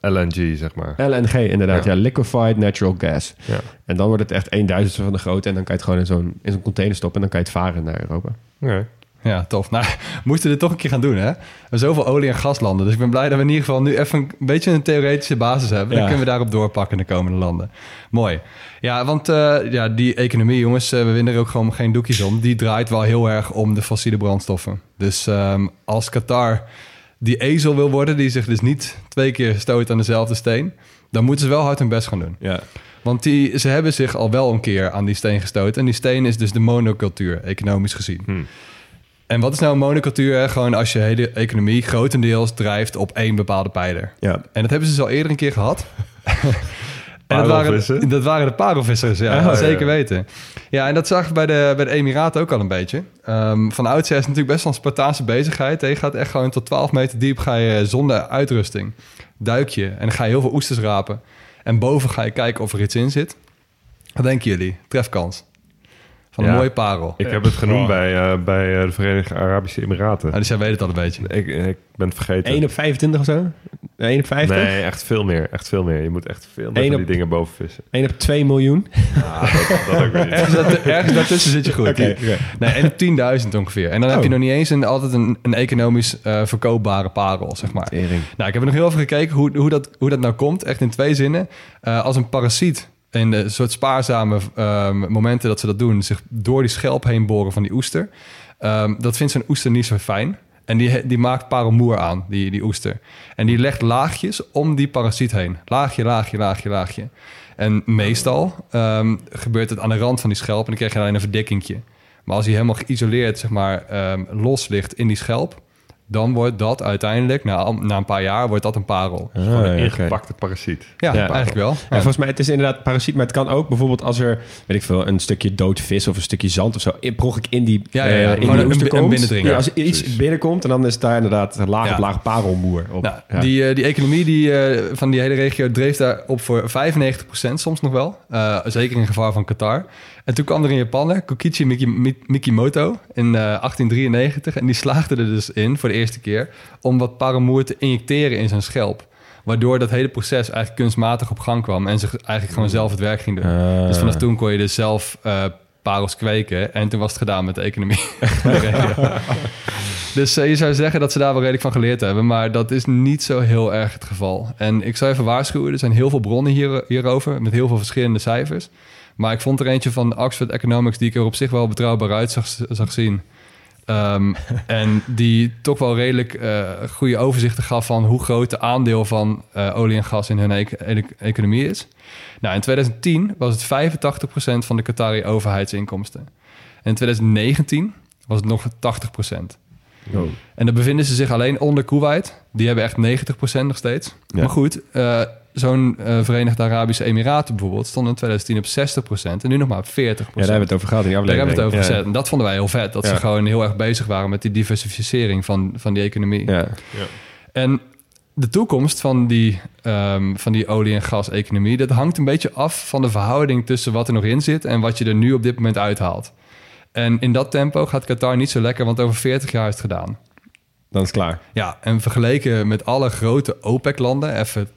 LNG, zeg maar. LNG inderdaad, ja. Ja. Liquefied Natural Gas. Ja. En dan wordt het echt een duizendste van de grootte. En dan kan je het gewoon in zo'n, in zo'n container stoppen. En dan kan je het varen naar Europa. Oké. Ja, tof. Nou, we moeten dit toch een keer gaan doen, hè? We hebben zoveel olie- en gaslanden. Dus ik ben blij dat we in ieder geval nu even een beetje een theoretische basis hebben. Dan Ja. kunnen we daarop doorpakken in de komende landen. Mooi. Ja, want eh, ja, die economie, jongens, eh, we winnen er ook gewoon geen doekjes om. Die draait wel heel erg om de fossiele brandstoffen. Dus ehm, als Qatar die ezel wil worden, die zich dus niet twee keer stoot aan dezelfde steen, dan moeten ze wel hard hun best gaan doen. Ja. Want die, ze hebben zich al wel een keer aan die steen gestoten. En die steen is dus de monocultuur, economisch gezien. Hmm. En wat is nou een monocultuur? Gewoon als je hele economie grotendeels drijft op één bepaalde pijler. Ja. En dat hebben ze dus al eerder een keer gehad. en dat waren, dat waren de parelvissers, ja, Oh, ja, zeker ja. weten. Ja, en dat zag bij de, bij de Emiraten ook al een beetje. Ehm, van oudsher is het natuurlijk best wel een Spartaanse bezigheid. Je gaat echt gewoon tot 12 meter diep, ga je zonder uitrusting. Duik je en dan ga je heel veel oesters rapen. En boven ga je kijken of er iets in zit. Wat denken jullie? Trefkans. Van een Ja. mooie parel. Ik heb het genoemd Oh. bij, eh, bij eh, de Verenigde Arabische Emiraten. Ah, dus jij weet het al een beetje. Ik, ik ben het vergeten. 1 op 25 of zo? 1 op 50? Nee, echt veel meer. Echt veel meer. Je moet echt veel meer op- die dingen boven vissen. 1 op 2 miljoen? Ah, dat, dat ook weer niet. Ergens, dat- ergens daartussen zit je goed. Oké, oké. Nee, en op 10.000 ongeveer. En dan heb Oh. je nog niet eens een, altijd een, een economisch eh, verkoopbare parel, zeg maar. Tering. Nou, ik heb er nog heel even gekeken hoe, hoe, dat, hoe dat nou komt. Echt in twee zinnen. Eh, als een parasiet in de soort spaarzame ehm, momenten dat ze dat doen... zich door die schelp heen boren van die oester... ehm, dat vindt zo'n oester niet zo fijn. En die, die maakt parelmoer aan, die, die oester. En die legt laagjes om die parasiet heen. Laagje, laagje, laagje, laagje. En meestal ehm, gebeurt het aan de rand van die schelp... en dan krijg je alleen een verdikkingje. Maar als hij helemaal geïsoleerd, zeg maar, los ligt in die schelp... dan wordt dat uiteindelijk, na, na een paar jaar, wordt dat een parel. Ah, Gewoon een ingepakte parasiet. Ja, Ja. eigenlijk wel. Ja, Ja. volgens mij het is inderdaad parasiet, maar het kan ook bijvoorbeeld als er, weet ik veel, een stukje dood vis of een stukje zand of zo, per ongeluk in die, Ja, ja, ja. eh, in Gewoon die een- oester een komt. binnendringer. Ja, als er iets Precies. binnenkomt en dan is daar inderdaad laag Ja. op laag parelmoer op. Nou, Ja. die, eh, die economie die, eh, van die hele regio dreef daar op voor 95% soms nog wel. Eh, zeker in gevaar van Qatar. En toen kwam er een Japaner, Kokichi Miki, Mi- Mikimoto, in eh, 1893. En die slaagde er dus in, voor de eerste keer, om wat paramoer te injecteren in zijn schelp. Waardoor dat hele proces eigenlijk kunstmatig op gang kwam en zich eigenlijk gewoon zelf het werk ging doen. Ah. Dus vanaf toen kon je dus zelf eh, parels kweken. En toen was het gedaan met de economie. dus eh, je zou zeggen dat ze daar wel redelijk van geleerd hebben. Maar dat is niet zo heel erg het geval. En ik zou even waarschuwen, er zijn heel veel bronnen hier, hierover. Met heel veel verschillende cijfers. Maar ik vond er eentje van Oxford Economics... die ik er op zich wel betrouwbaar uit zag, zag zien. Ehm, en die toch wel redelijk eh, goede overzichten gaf van hoe groot de aandeel van eh, olie en gas in hun e- e- economie is. Nou, in 2010 was het 85% van de Qatari overheidsinkomsten. En in 2019 was het nog 80%. Oh. En dan bevinden ze zich alleen onder Kuwait. Die hebben echt 90% nog steeds. Ja. Maar goed, eh, zo'n eh, Verenigde Arabische Emiraten bijvoorbeeld... stond in 2010 op 60% en nu nog maar op 40%. Ja, daar hebben we het over gehad in die Daar hebben we het over Ja. gezet. En dat vonden wij heel vet. Dat Ja. ze gewoon heel erg bezig waren met die diversificering van, van die economie. Ja. En de toekomst van die, ehm, van die olie- en gas-economie... dat hangt een beetje af van de verhouding tussen wat er nog in zit... en wat je er nu op dit moment uithaalt. En in dat tempo gaat Qatar niet zo lekker, want over 40 jaar is het gedaan. Dan is het klaar. Ja, en vergeleken met alle grote OPEC-landen... even,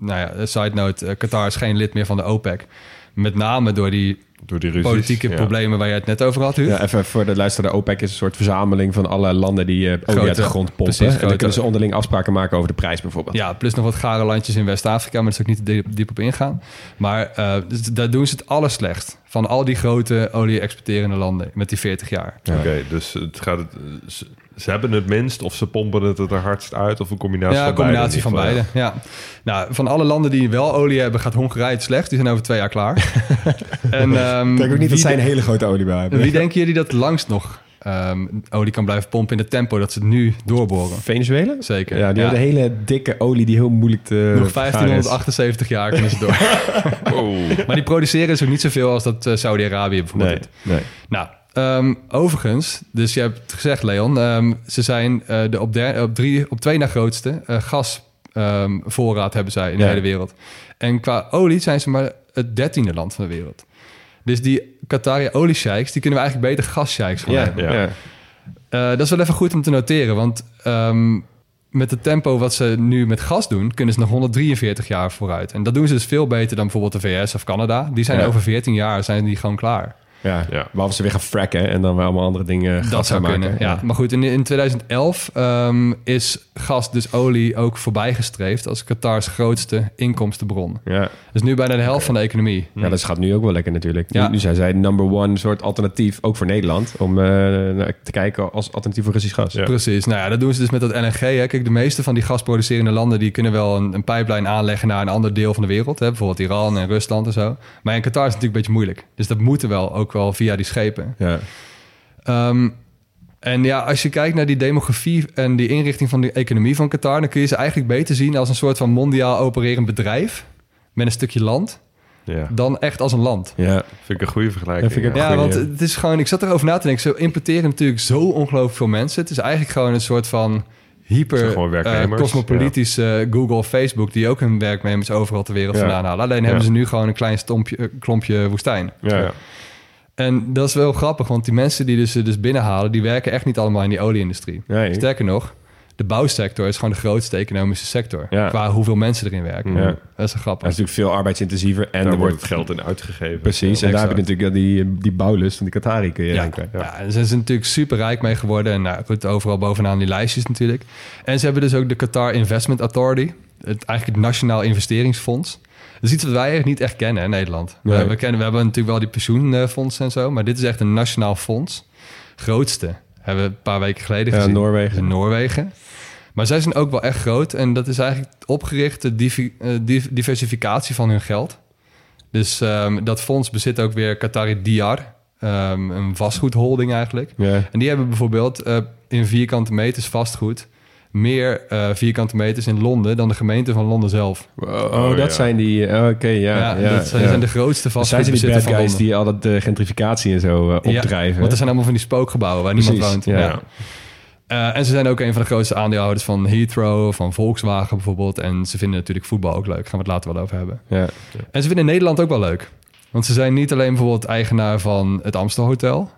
nou ja, side note, eh, Qatar is geen lid meer van de OPEC... Met name door die Door die ruzies. politieke ja. problemen waar je het net over had, Huub. Ja, even voor de luisteraar. De OPEC is een soort verzameling van alle landen die eh, olie Grote- uit de grond pompen. precies, en dan grote- kunnen ze onderling afspraken maken over de prijs bijvoorbeeld. Ja, plus nog wat gare landjes in West-Afrika, maar daar zou ik niet te diep, op ingaan. Maar eh, dus daar doen ze het allerslechtst van al die grote olie-exporterende landen met die 40 jaar. Oké, dus het gaat het, ze, hebben het minst of ze pompen het er hardst uit of een combinatie ja, van een combinatie van beide. beide. Ja. Nou, van alle landen die wel olie hebben, gaat Hongarije het slecht. Die zijn over twee jaar klaar. en, ehm, Ik denk ook niet dat zij een hele grote oliebouw hebben. Wie denken jullie dat langst nog ehm, olie kan blijven pompen in het tempo dat ze het nu doorboren? Venezuela? Zeker. Ja, die hebben de hele dikke olie die heel moeilijk te Nog vergaren is. 1578 jaar kunnen ze door. Oh. maar die produceren dus ook niet zoveel als dat eh, Saudi-Arabië bijvoorbeeld Nee, nee. Nou, ehm, overigens, dus je hebt het gezegd, Leon, ehm, ze zijn eh, de op, der, op, drie, op twee na grootste eh, gasvoorraad hebben zij in de hele wereld. En qua olie zijn ze maar het dertiende land van de wereld. Dus die Qatari oliesheiks, die kunnen we eigenlijk beter gassheiks gaan Ja, hebben. ja. Eh, dat is wel even goed om te noteren, want ehm, met het tempo wat ze nu met gas doen, kunnen ze nog 143 jaar vooruit. En dat doen ze dus veel beter dan bijvoorbeeld de VS of Canada. Die zijn over 14 jaar zijn die gewoon klaar. Ja, Ja. behalve ze weer gaan fracken en dan weer allemaal andere dingen Dat zou gaan kunnen, maken. ja. Maar goed, in, in 2011 ehm, is gas, dus olie, ook voorbijgestreefd als Qatars grootste inkomstenbron. Ja. Is nu bijna de helft van de economie. ja, dat gaat nu ook wel lekker natuurlijk. Nu, nu zijn zij number one soort alternatief, ook voor Nederland, om eh, te kijken als alternatief voor Russisch gas. Precies. Nou ja, dat doen ze dus met dat LNG. Hè. Kijk, de meeste van die gasproducerende landen... die kunnen wel een, een pijplijn aanleggen naar een ander deel van de wereld. Hè. Bijvoorbeeld Iran en Rusland en zo. Maar in Qatar is het natuurlijk een beetje moeilijk. Dus dat moeten wel ook wel via die schepen. Ja. Ehm, en ja, als je kijkt naar die demografie en die inrichting van de economie van Qatar... dan kun je ze eigenlijk beter zien als een soort van mondiaal opererend bedrijf... met een stukje land, Ja, dan echt als een land. ja. vind ik een goede vergelijking. Dat vind ik ja. Ja, Goeie. want het is gewoon, ik zat erover na te denken. Zo importeren natuurlijk zo ongelooflijk veel mensen. Het is eigenlijk gewoon een soort van hyper eh, cosmopolitische Google of Facebook, die ook hun werknemers overal ter wereld Ja. vandaan halen. Alleen Ja. hebben ze nu gewoon een klein stompje, klompje woestijn. Ja. En dat is wel grappig, want die mensen die dus, dus binnenhalen, die werken echt niet allemaal in die olieindustrie. Nee. Sterker nog, de bouwsector is gewoon de grootste economische sector. Ja. Qua hoeveel mensen erin werken. Ja. Dat is wel Dat grappig. is natuurlijk veel arbeidsintensiever en Daar er wordt het geld in uitgegeven. Precies, Ja. en daar heb je natuurlijk die, die bouwlust van die Qatari kun je Ja, denken. ja. en ze zijn natuurlijk super rijk mee geworden. En nou, goed, overal bovenaan die lijstjes natuurlijk. En ze hebben dus ook de Qatar Investment Authority. Het, eigenlijk het Nationaal Investeringsfonds. Dat is iets wat wij niet echt kennen in Nederland. Nee. We, kennen, we hebben natuurlijk wel die pensioenfondsen en zo. Maar dit is echt een nationaal fonds. Grootste. Hebben we een paar weken geleden Ja, gezien. Noorwegen. In Noorwegen. Maar zij zijn ook wel echt groot. En dat is eigenlijk opgericht de divi- eh, div- diversificatie van hun geld. Dus ehm, dat fonds bezit ook weer Qatari Diar. ehm, een vastgoedholding eigenlijk. En die hebben bijvoorbeeld eh, in vierkante meters vastgoed... meer eh, vierkante meters in Londen dan de gemeente van Londen zelf. Oh, Oh, dat ja. zijn die... oh, Oké, ja. Ja, ja, dat zijn, ja. zijn de grootste ze die vastgoedbezitter bad van guys Londen. die al dat eh, gentrificatie en zo eh, Ja, opdrijven. want er zijn allemaal van die spookgebouwen waar niemand woont. ja. Ja. Eh, en ze zijn ook een van de grootste aandeelhouders van Heathrow, van Volkswagen bijvoorbeeld. En ze vinden natuurlijk voetbal ook leuk. Gaan we het later wel over hebben. ja. En ze vinden Nederland ook wel leuk. Want ze zijn niet alleen bijvoorbeeld eigenaar van het Amstel Hotel.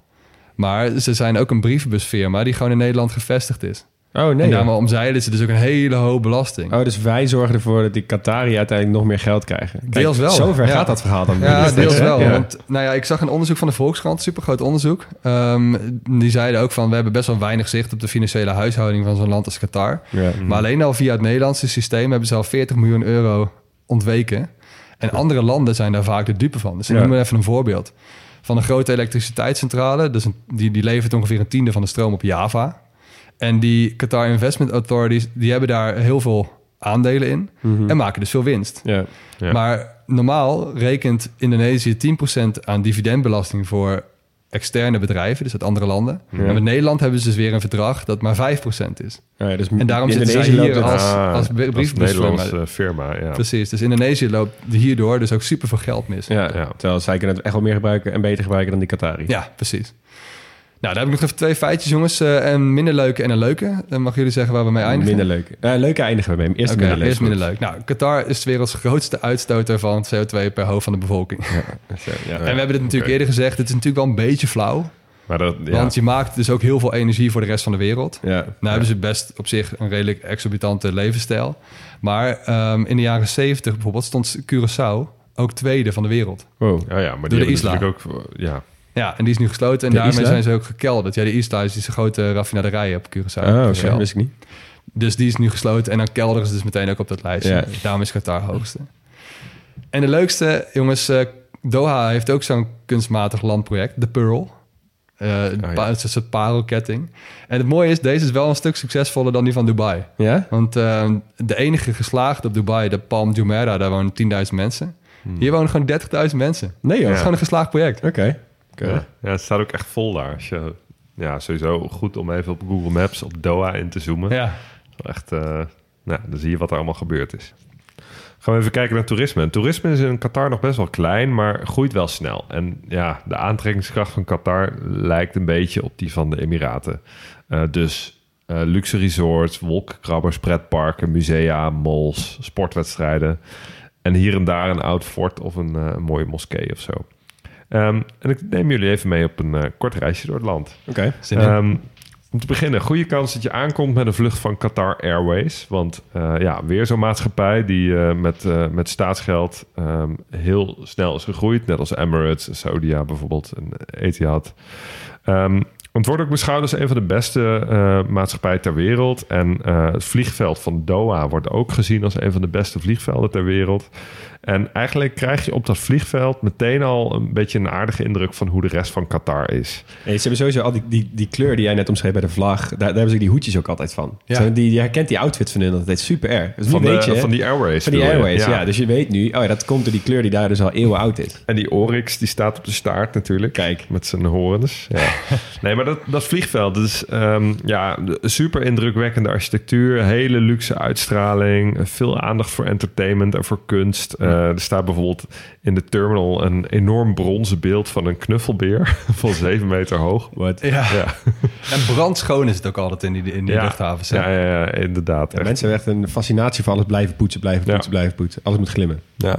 Maar ze zijn ook een brievenbusfirma die gewoon in Nederland gevestigd is. Oh, nee. en daarmee omzeilen ze dus ook een hele hoop belasting. Oh, dus wij zorgen ervoor dat die Qatari uiteindelijk nog meer geld krijgen. Kijk, Deels wel. Zover Ja. gaat dat verhaal dan. Ja, deels wel. Want nou ja, ik zag een onderzoek van de Volkskrant, supergroot onderzoek. Ehm, die zeiden ook van, we hebben best wel weinig zicht op de financiële huishouding van zo'n land als Qatar. Ja. Maar alleen al via het Nederlandse systeem hebben ze al 40 miljoen euro ontweken. En andere landen zijn daar vaak de dupe van. Dus ik noem maar even een voorbeeld. Van een grote elektriciteitscentrale, dus een, die, die levert ongeveer een tiende van de stroom op Java. En die Qatar Investment Authorities, die hebben daar heel veel aandelen in. En maken dus veel winst. Ja. Ja. Maar normaal rekent Indonesië 10% aan dividendbelasting voor externe bedrijven, dus uit andere landen. En met Nederland hebben ze dus weer een verdrag dat maar 5% is. Ja, ja, dus En daarom zitten zij Indonesië hier loopt het- als- Ah, als. Nederlandse firma, ja. Precies, dus Indonesië loopt hierdoor dus ook super veel geld mis. Ja, Ja. terwijl zij kunnen het echt wel meer gebruiken en beter gebruiken dan die Qatari. Ja, precies. Nou, daar heb ik nog even twee feitjes, jongens. eh, een minder leuke en een leuke. Dan mag jullie zeggen waar we mee eindigen. Minder leuk. Eh, leuke eindigen we mee. Eerst Oké, minder leuk. eerst minder leuk. Nou, Qatar is de werelds grootste uitstoter van CO2 per hoofd van de bevolking. Zo, ja. En we hebben dit natuurlijk eerder gezegd. Het is natuurlijk wel een beetje flauw. Maar dat, ja. Want je maakt dus ook heel veel energie voor de rest van de wereld. Ja. Nou hebben ze best op zich een redelijk exorbitante levensstijl. Maar ehm, in de jaren 70 bijvoorbeeld stond Curaçao ook tweede van de wereld. Wow. Oh ja, maar de die Isla. natuurlijk ook... Ja, Ja, en die is nu gesloten. En De daarmee Isla? zijn ze ook gekelderd. Ja, de Isla is die grote raffinaderij op Curaçao. Oh, oké. Wist ik niet. Dus die is nu gesloten. En dan kelderen ze dus meteen ook op dat lijstje. Ja. Daarom is Qatar hoogste. En de leukste, jongens... eh, Doha heeft ook zo'n kunstmatig landproject. De Pearl. Eh, ja. pa- Het is een soort parelketting. En het mooie is, deze is wel een stuk succesvoller dan die van Dubai. Ja? Want eh, de enige geslaagde op Dubai, de Palm Jumeirah, daar wonen 10.000 mensen. Hier wonen gewoon 30.000 mensen. Nee joh. Dat is gewoon een geslaagd project. Oké. Oké. ja. ja, het staat ook echt vol daar. Als je, ja, sowieso goed om even op Google Maps op Doha in te zoomen. Ja. Echt, eh, nou, dan zie je wat er allemaal gebeurd is. Gaan we even kijken naar toerisme. En toerisme is in Qatar nog best wel klein, maar groeit wel snel. En ja, de aantrekkingskracht van Qatar lijkt een beetje op die van de Emiraten. Eh, dus eh, luxe resorts, wolkenkrabbers, pretparken, musea, malls, sportwedstrijden. En hier en daar een oud fort of een, eh, een mooie moskee of zo. Ehm, en ik neem jullie even mee op een eh, kort reisje door het land. Oké. In. Ehm, Om te beginnen, goede kans dat je aankomt met een vlucht van Qatar Airways. Want uh, ja, weer zo'n maatschappij die uh, met, met staatsgeld um, heel snel is gegroeid. Net als Emirates, Saudia bijvoorbeeld en Etihad. Het wordt ook beschouwd als een van de beste maatschappijen ter wereld. En het vliegveld van Doha wordt ook gezien als een van de beste vliegvelden ter wereld. En eigenlijk krijg je op dat vliegveld meteen al een beetje een aardige indruk van hoe de rest van Qatar is. Nee, ze hebben sowieso al die, die, die kleur die jij net omschreef bij de vlag. Daar, daar hebben ze die hoedjes ook altijd van. Ja. Die, je herkent die outfit van hun altijd super erg. Dus van, weet de, je, van die Airways. Van die Airways, ja. ja. Dus je weet nu, oh ja, dat komt door die kleur die daar dus al eeuwen oud is. En die Oryx, die staat op de staart natuurlijk. Kijk. Met zijn horens. Ja. nee, maar dat, dat vliegveld, dat is um, ja, super indrukwekkende architectuur. Hele luxe uitstraling. Veel aandacht voor entertainment en voor kunst. Uh, er staat bijvoorbeeld in de terminal een enorm bronzen beeld van een knuffelbeer van 7 meter hoog. Wat? Ja. ja. En brandschoon is het ook altijd in die, in die ja. luchthavens. Ja, ja, ja, inderdaad. Ja, mensen hebben echt een fascinatie voor alles blijven poetsen, blijven poetsen, blijven poetsen. Alles moet glimmen. Ja.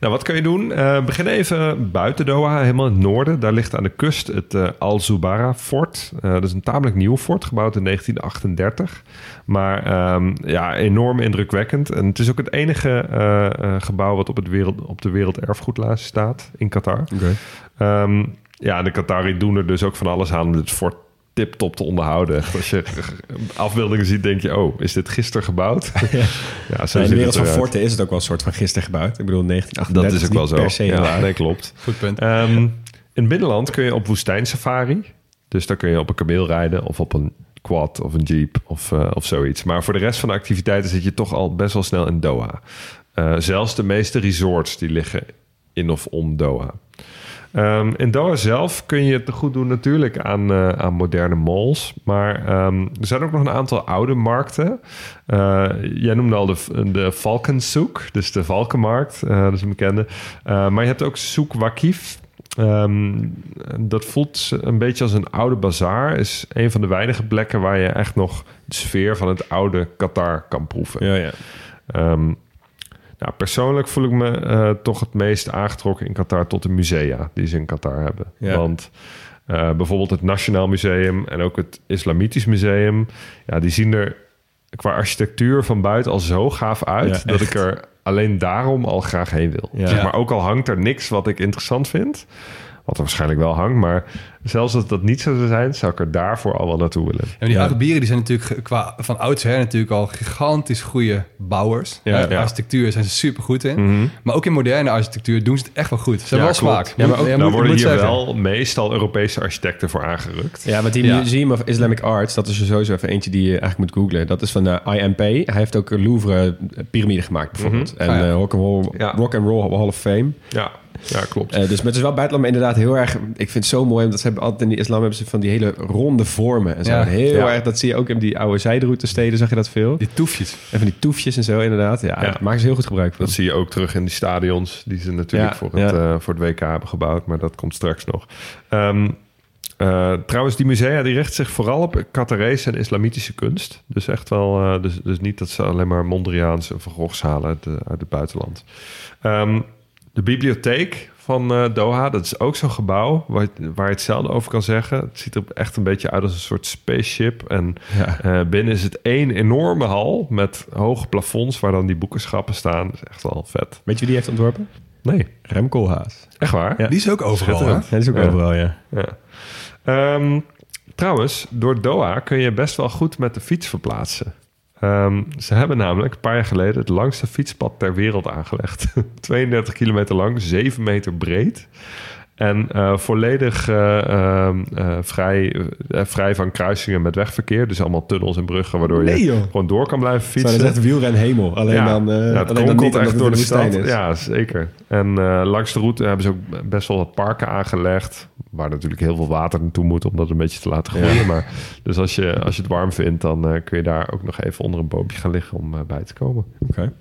Nou, wat kun je doen? Uh, begin even buiten Doha, helemaal in het noorden. Daar ligt aan de kust het uh, Al Zubara fort. Uh, dat is een tamelijk nieuw fort, gebouwd in 1938. Maar um, ja, enorm indrukwekkend. En het is ook het enige gebouw wat op, het wereld, op de werelderfgoedlijst staat in Qatar. Okay. Um, ja, de Qatari doen er dus ook van alles aan om dit fort tip-top te onderhouden. Als je afbeeldingen ziet, denk je... oh, is dit gisteren gebouwd? Ja, ja zo in de wereld van Forte is het ook wel een soort van gisteren gebouwd. Ik bedoel, 1938 Dat is ook wel zo. Per se ja, nee, klopt. Goed punt. Um, in het binnenland kun je op woestijnsafari. Dus daar kun je op een kameel rijden of op een quad of een jeep of, uh, of zoiets. Maar voor de rest van de activiteiten zit je toch al best wel snel in Doha. Uh, zelfs de meeste resorts die liggen in of om Doha. Um, in Doha zelf kun je het goed doen natuurlijk aan, uh, aan moderne malls. Maar um, er zijn ook nog een aantal oude markten. Uh, jij noemde al de, de Valkensoek, dus de Valkenmarkt. Uh, dat is een bekende. maar je hebt ook Soek Wakif. Um, dat voelt een beetje als een oude bazaar. Is een van de weinige plekken waar je echt nog de sfeer van het oude Qatar kan proeven. Ja, ja. Um, nou, persoonlijk voel ik me uh, toch het meest aangetrokken in Qatar tot de musea die ze in Qatar hebben. Ja. Want uh, bijvoorbeeld het Nationaal Museum en ook het Islamitisch Museum, ja, die zien er qua architectuur van buiten al zo gaaf uit Ja, dat ik er alleen daarom al graag heen wil. Ja. Zeg maar ook al hangt er niks wat ik interessant vind, wat er waarschijnlijk wel hangt, maar zelfs als dat niet zo zou zijn, zou ik er daarvoor al wel naartoe willen. En die Ja. Arabieren die zijn natuurlijk qua, van oudsher natuurlijk al gigantisch goede bouwers. Ja, Eh, ja. Architectuur zijn ze super goed in. Mhm. Maar ook in moderne architectuur doen ze het echt wel goed. Ze hebben wel klopt. smaak. Ja, maar ook, Ja, nou moet- worden moet hier zeggen. wel meestal Europese architecten voor aangerukt. Ja, want die Ja. Museum of Islamic Arts, dat is er sowieso even eentje die je eigenlijk moet googlen. Dat is van de IMP. Hij heeft ook een Louvre piramide gemaakt bijvoorbeeld. En Ah, ja. eh, Rock, and Roll, Ja. Rock and Roll Hall of Fame. Ja, ja klopt. Eh, dus met het is wel buitenland, maar inderdaad heel erg... Ik vind het zo mooi, omdat ze hebben altijd in die islam hebben ze van die hele ronde vormen. En zo. Ja. Heel Ja. erg, dat zie je ook in die oude zijderoutesteden, zag je dat veel. Die toefjes. En van die toefjes en zo inderdaad. Ja, Ja. daar maken ze heel goed gebruik van. Dat zie je ook terug in die stadions die ze natuurlijk Ja, voor, het, ja. eh, voor het WK hebben gebouwd. Maar dat komt straks nog. Ehm, eh, trouwens, die musea die richten zich vooral op Qatarese en islamitische kunst. Dus echt wel, eh, dus, dus niet dat ze alleen maar Mondriaans en Van Goghs halen uit, de- uit het buitenland. Ehm, de bibliotheek van eh, Doha, dat is ook zo'n gebouw waar, waar je hetzelfde over kan zeggen. Het ziet er echt een beetje uit als een soort spaceship. En Ja. eh, binnen is het één enorme hal met hoge plafonds waar dan die boekenschappen staan. Dat is echt wel vet. Weet je wie die heeft ontworpen? Nee, Rem Koolhaas. echt waar? Ja. Die is ook overal, hè? Schitterend. Ja, die is ook Ja. overal, ja. Ja. Ehm, trouwens, door Doha kun je best wel goed met de fiets verplaatsen. Ehm, ze hebben namelijk een paar jaar geleden het langste fietspad ter wereld aangelegd. 32 kilometer lang, 7 meter breed. En eh, volledig eh, ehm, eh, vrij, vrij van kruisingen met wegverkeer. Dus allemaal tunnels en bruggen, waardoor Nee, je gewoon door kan blijven Zo, fietsen. dat is echt wielren hemel. Alleen dan, ja, het alleen dan niet echt door de woestijn stad. is. Ja, zeker. En langs de route hebben ze ook best wel wat parken aangelegd. Waar natuurlijk heel veel water naartoe moet om dat een beetje te laten groeien. Maar, dus als je, als je het warm vindt, dan kun je daar ook nog even onder een boompje gaan liggen om bij te komen. Oké.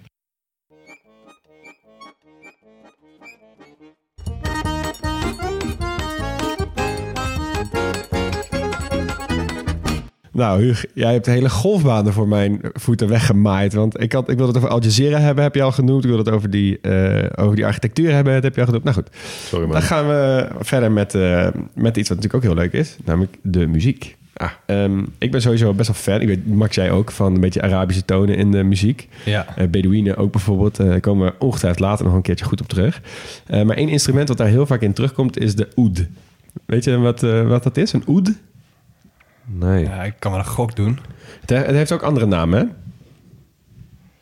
Nou, Huug, jij hebt de hele golfbanen voor mijn voeten weggemaaid. Want ik, had, ik wilde het over Al Jazeera hebben, heb je al genoemd. Ik wilde het over die, eh, over die architectuur hebben, dat heb je al genoemd. Nou goed, Sorry dan man. gaan we verder met, eh, met iets wat natuurlijk ook heel leuk is. Namelijk de muziek. Ah, ehm, ik ben sowieso best wel fan. Ik weet, Max, jij ook, van een beetje Arabische tonen in de muziek. Ja. Uh, Bedouinen ook bijvoorbeeld. Daar komen we ongetwijfeld later nog een keertje goed op terug. Uh, maar één instrument wat daar heel vaak in terugkomt is de oud. Weet je wat, uh, wat dat is? Een oud? Nee. Ja, ik kan wel een gok doen. Het, het heeft ook andere namen, hè?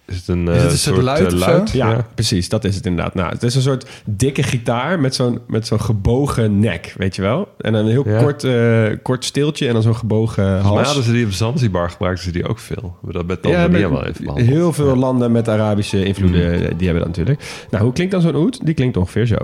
Is het een, Is het een soort soort luid of luid? Ja, Ja. precies. Dat is het inderdaad. Nou, het is een soort dikke gitaar met zo'n, met zo'n gebogen nek, weet je wel? En een heel Ja. kort, eh, kort steeltje en dan zo'n gebogen hals. hadden ze die op Zanzibar gebruikten ze die ook veel. We hebben dat bij Ja, met- wel even behandeld. heel veel landen met Arabische invloeden, eh, die hebben dat natuurlijk. Nou, hoe klinkt dan zo'n oud? Die klinkt ongeveer zo.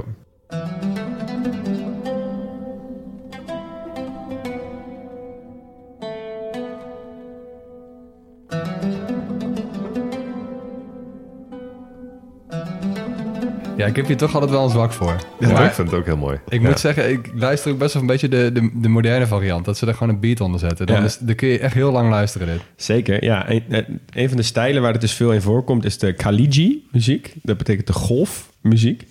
Ik heb hier toch altijd wel een zwak voor. Ja, maar ik vind het ook heel mooi. ik Ja. moet zeggen, ik luister ook best wel een beetje de, de, de moderne variant. Dat ze er gewoon een beat onder zetten. Dan, Ja. is, dan kun je echt heel lang luisteren dit. Zeker, ja. Een, een- van de stijlen waar het dus veel in voorkomt is de Khaliji-muziek. Dat betekent de golfmuziek.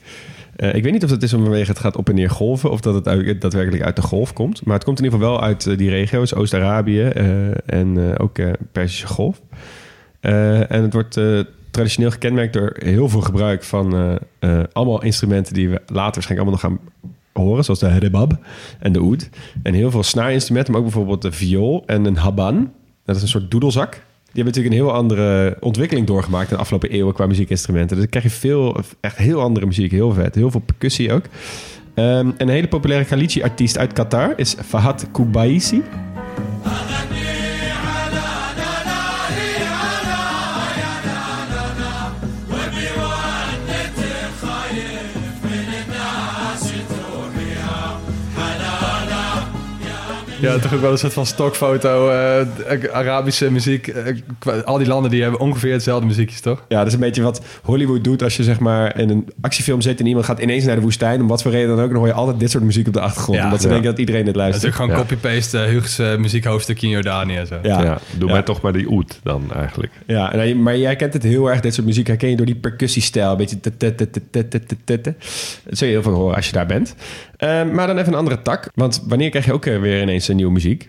Eh, ik weet niet of dat is vanwege het gaat op en neer golven... of dat het uit- daadwerkelijk uit de golf komt. Maar het komt in ieder geval wel uit eh, die regio's, Oost-Arabië eh, en eh, ook eh Persische Golf. Eh, en het wordt eh, traditioneel gekenmerkt door heel veel gebruik van eh, eh, allemaal instrumenten... die we later waarschijnlijk allemaal nog gaan horen, zoals de rebab en de oud. En heel veel snaarinstrumenten, maar ook bijvoorbeeld de viool en een haban. Dat is een soort doedelzak. Die hebben natuurlijk een heel andere ontwikkeling doorgemaakt in de afgelopen eeuwen qua muziekinstrumenten. Dus dan krijg je veel, echt heel andere muziek, heel vet. Heel veel percussie ook. Ehm, en een hele populaire Khaliji-artiest uit Qatar is Fahad Kubaisi. Ja, toch ook wel een soort van stokfoto. eh, Arabische muziek. eh, al die landen die hebben ongeveer hetzelfde muziekjes, toch? Ja, dat is een beetje wat Hollywood doet als je zeg maar in een actiefilm zit en iemand gaat ineens naar de woestijn. Om wat voor reden dan ook, dan hoor je altijd dit soort muziek op de achtergrond. Ja, omdat ze ja. denken dat iedereen het Dat is luistert. ook gewoon Ja. copy-paste uh, Hugo's eh, muziekhoofdstukje in Jordanië en zo. Ja, Ja, doe Ja. mij toch maar die oet dan eigenlijk. Ja, en maar jij kent het heel erg, dit soort muziek herken je door die percussiestijl. Een beetje... Dat zul je heel veel horen als je daar bent. Ehm, maar dan even een andere tak. Want wanneer krijg je ook eh, weer ineens een nieuwe muziek?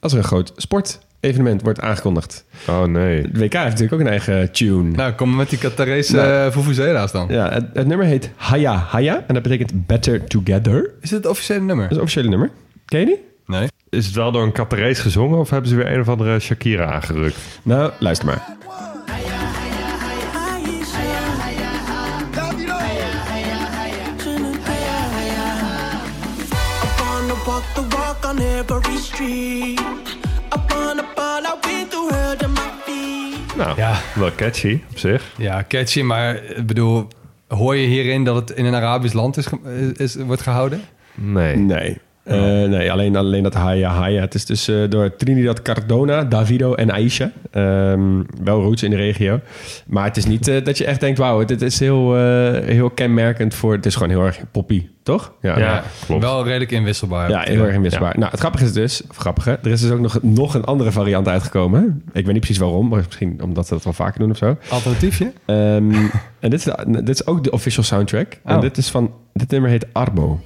Als er een groot sportevenement wordt aangekondigd. Oh nee. De WK heeft natuurlijk ook een eigen tune. Nou, kom maar met die Qatarese Nou. uh, Vuvuzela's dan. Ja, het, het nummer heet Haya Haya. En dat betekent Better Together. Is dit het officiële nummer? Dat is een officiële nummer. Ken je die? Nee. Is het wel door een Qatarese gezongen of hebben ze weer een of andere Shakira aangerukt? Nou, luister maar. Street. I wanna ball, I've been through hell to my feet. Nou, Ja. wel catchy op zich. Ja, catchy, maar ik bedoel... Hoor je hierin dat het in een Arabisch land is, wordt gehouden? Nee. Nee. Eh, nee, alleen, alleen dat Haya Haya. Het is dus eh, door Trinidad Cardona, Davido en Aisha. Ehm, wel roots in de regio. Maar het is niet eh, dat je echt denkt... wauw, dit is heel, eh, heel kenmerkend voor... Het is gewoon heel erg poppy, toch? Ja, klopt. Wel redelijk inwisselbaar. Ja, heel erg inwisselbaar. Nou, het grappige is dus... Of grappige, er is dus ook nog, nog een andere variant uitgekomen. Ik weet niet precies waarom. Maar misschien omdat ze dat wel vaker doen of zo. Alternatiefje? Ehm, en dit is, dit is ook de official soundtrack. En Oh. dit is van... Dit nummer heet Arbo.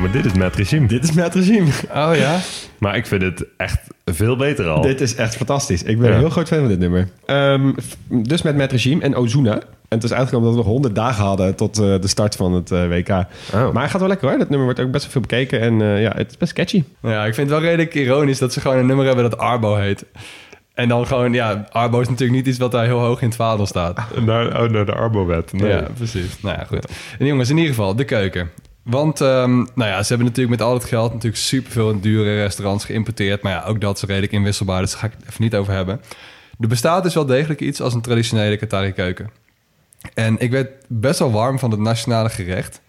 Maar dit is met regime. Dit is met regime. Oh ja? Maar ik vind het echt veel beter al. Dit is echt fantastisch. Ik ben Ja. een heel groot fan van dit nummer. Ehm, dus met Met Regime en Ozuna. En het is uitgekomen dat we nog 100 dagen hadden tot eh, de start van het eh, WK. Oh. Maar hij gaat wel lekker hoor. Dat nummer wordt ook best wel veel bekeken. En eh, ja, het is best catchy. Ja, ik vind het wel redelijk ironisch dat ze gewoon een nummer hebben dat Arbo heet. En dan gewoon, ja, Arbo is natuurlijk niet iets wat daar heel hoog in het vaandel staat. Naar, oh, naar de Arbowet. Nee. Ja, precies. Nou ja, goed. En jongens, in ieder geval, de keuken. Want, ehm, nou ja, ze hebben natuurlijk met al het geld natuurlijk superveel in dure restaurants geïmporteerd. Maar ja, ook dat is redelijk inwisselbaar, dus daar ga ik het even niet over hebben. Er bestaat dus wel degelijk iets als een traditionele Qatari keuken. En ik werd best wel warm van het nationale gerecht.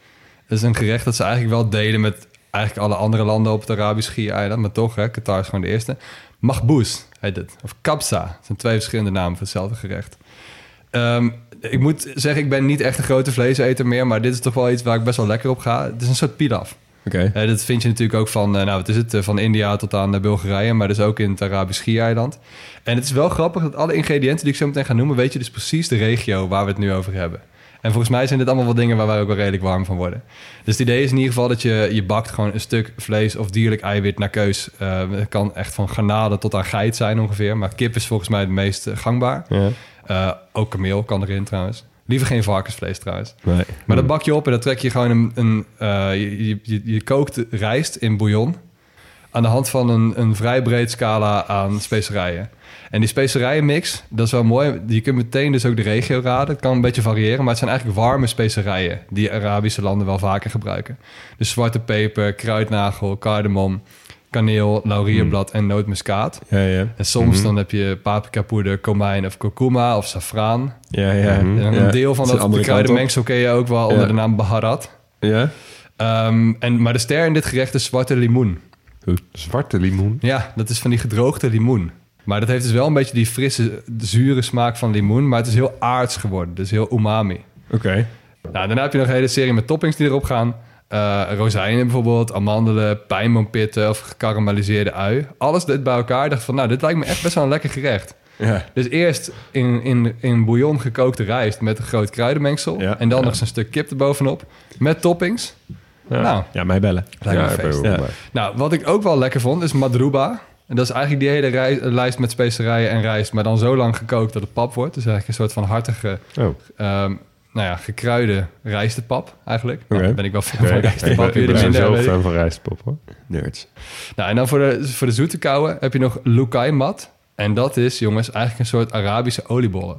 Het is een gerecht dat ze eigenlijk wel delen met eigenlijk alle andere landen op het Arabisch Schiereiland. Maar toch, hè, Qatar is gewoon de eerste. Mahbouz heet het. Of kabsa. Het zijn twee verschillende namen voor hetzelfde gerecht. Ehm, ik moet zeggen, ik ben niet echt een grote vleeseter meer, maar dit is toch wel iets waar ik best wel lekker op ga. Het is een soort pilaf. Oké. Eh, dat vind je natuurlijk ook van, eh, nou, wat is het, eh, van India tot aan Bulgarije, maar dus ook in het Arabisch Schiereiland. En het is wel grappig dat alle ingrediënten die ik zo meteen ga noemen, weet je dus precies de regio waar we het nu over hebben. En volgens mij zijn dit allemaal wel dingen waar wij ook wel redelijk warm van worden. Dus het idee is in ieder geval dat je, je bakt gewoon een stuk vlees of dierlijk eiwit naar keus. Het kan echt van garnalen tot aan geit zijn ongeveer. Maar kip is volgens mij het meest gangbaar. Ja. Eh, ook kameel kan erin trouwens. Liever geen varkensvlees trouwens. Nee. Maar dat bak je op en dan trek je gewoon een... een eh, je, je, je, je kookt rijst in bouillon... aan de hand van een, een vrij breed scala aan specerijen. En die specerijenmix, dat is wel mooi. Je kunt meteen dus ook de regio raden. Het kan een beetje variëren, maar het zijn eigenlijk warme specerijen... die Arabische landen wel vaker gebruiken. Dus zwarte peper, kruidnagel, cardamom... kaneel, laurierblad en nootmuskaat. Ja, ja. En soms dan heb je paprikapoeder, komijn of kurkuma of safraan. Ja, ja. En ja. een deel van dat kruidenmengsel ken je ook wel onder Ja. de naam baharat. Ja? Ehm, en, maar de ster in dit gerecht is zwarte limoen. Zwarte limoen. Ja, dat is van die gedroogde limoen. Maar dat heeft dus wel een beetje die frisse, zure smaak van limoen. Maar het is heel aards geworden. Dus heel umami. Oké. Nou, daarna heb je nog een hele serie met toppings die erop gaan. Eh, rozijnen bijvoorbeeld, amandelen, pijnboompitten of gekarameliseerde ui. Alles dit bij elkaar. Ik dacht van, nou, dit lijkt me echt best wel een lekker gerecht. Ja. Dus eerst in, in, in bouillon gekookte rijst met een groot kruidenmengsel. Ja, en dan ja. nog eens een stuk kip erbovenop. Met toppings. Nou, Ja, mij bellen. Nou, wat ik ook wel lekker vond, is madruba. En dat is eigenlijk die hele rij- lijst met specerijen en rijst... maar dan zo lang gekookt dat het pap wordt. Dus eigenlijk een soort van hartige, Oh, ehm, nou ja, gekruide rijstepap eigenlijk. Nou, dan ben ik wel fan van Ik ben, rijstepap. ik jullie ben minder, ik. fan van rijstpop, hoor. Nerds. Nou, en dan voor de, voor de zoete kouwen heb je nog lukai mat. En dat is, jongens, eigenlijk een soort Arabische oliebollen.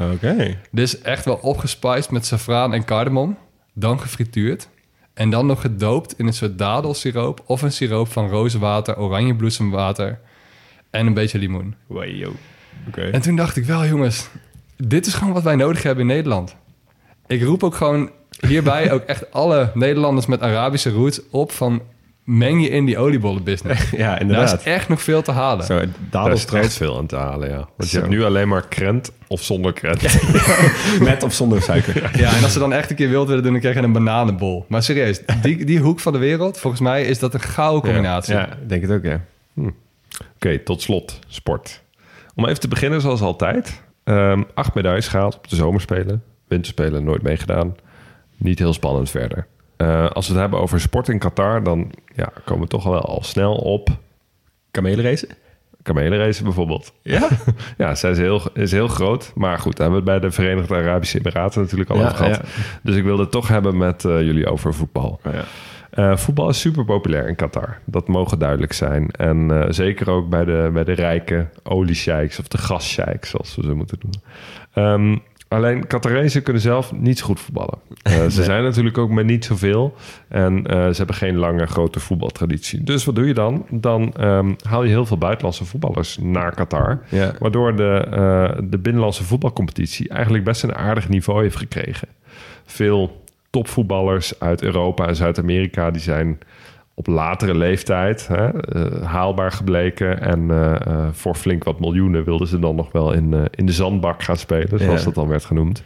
Oké. Dus echt wel opgespiced met saffraan en cardamom. Dan gefrituurd. En dan nog gedoopt in een soort dadelsiroop... of een siroop van rozenwater, oranjebloesemwater... en een beetje limoen. Wajo. Oké. En toen dacht ik wel, jongens... dit is gewoon wat wij nodig hebben in Nederland. Ik roep ook gewoon hierbij ook echt alle Nederlanders... met Arabische roots op van... meng je in die oliebollenbusiness. Ja, Daar inderdaad. is echt nog veel te halen. Zo, Daar is echt veel aan te halen, ja. Want je hebt nu alleen maar krent of zonder krent. met of zonder suiker. Ja, en als ze dan echt een keer wild willen doen, dan krijg je een bananenbol. Maar serieus, die, die hoek van de wereld, volgens mij is dat een gouden combinatie. Ja, ik denk het ook, ja. Oké, tot slot, sport. Om even te beginnen, zoals altijd. Ehm, acht medailles gehaald op de zomerspelen. Winterspelen nooit meegedaan. Niet heel spannend verder. Eh, als we het hebben over sport in Qatar, dan ja, komen we toch wel al snel op Kamelenracen? kamelenracen bijvoorbeeld. Ja? Ja, zij is heel, is heel groot. Maar goed, daar hebben we het bij de Verenigde Arabische Emiraten natuurlijk al Ja, over gehad. ja. Dus ik wilde het toch hebben met eh, jullie over voetbal. Oh, ja. Eh, voetbal is super populair in Qatar. Dat mogen duidelijk zijn. En zeker ook bij de, bij de rijke oliesheiks of de gassheiks, zoals we ze moeten noemen. Ehm, alleen Qatarezen kunnen zelf niet zo goed voetballen. Eh, ze zijn natuurlijk ook met niet zoveel. En eh, ze hebben geen lange, grote voetbaltraditie. Dus wat doe je dan? Dan ehm, haal je heel veel buitenlandse voetballers naar Qatar. Ja. Waardoor de, eh, de binnenlandse voetbalcompetitie eigenlijk best een aardig niveau heeft gekregen. Veel topvoetballers uit Europa en Zuid-Amerika die zijn op latere leeftijd hè, eh, haalbaar gebleken. En eh, eh, voor flink wat miljoenen wilden ze dan nog wel in, in de zandbak gaan spelen, zoals Ja. dat dan werd genoemd.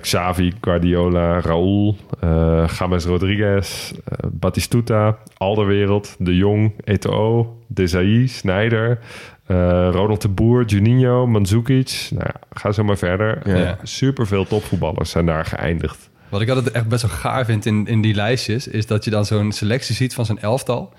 Xavi, Guardiola, Raúl, eh James Rodriguez, Batistuta, Alderwereld, De Jong, Eto'o, Desailly, Sneijder, eh, Ronald de Boer, Juninho, Mandzukic. Nou ja, ga zo maar verder. Ja. Ja. Super veel topvoetballers zijn daar geëindigd. Wat ik altijd echt best wel gaar vind in, in die lijstjes... is dat je dan zo'n selectie ziet van zo'n elftal.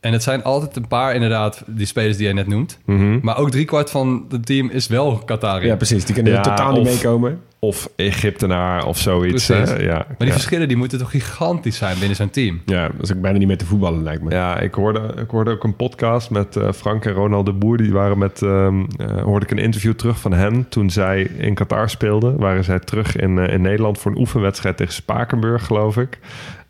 En het zijn altijd een paar inderdaad, die spelers die jij net noemt. Maar ook driekwart van het team is wel Qatari. ja, precies. Die kunnen Ja, er totaal niet meekomen. Of Egyptenaar of zoiets. Hè? Ja, Maar die ja. verschillen die moeten toch gigantisch zijn binnen zo'n team. Ja, dat is ook bijna niet meer te voetballen, lijkt me. Ja, ik hoorde, ik hoorde ook een podcast met eh, Frank en Ronald de Boer. Die waren met, ehm, eh, hoorde ik een interview terug van hen. Toen zij in Qatar speelden, waren zij terug in, eh, in Nederland voor een oefenwedstrijd tegen Spakenburg, geloof ik.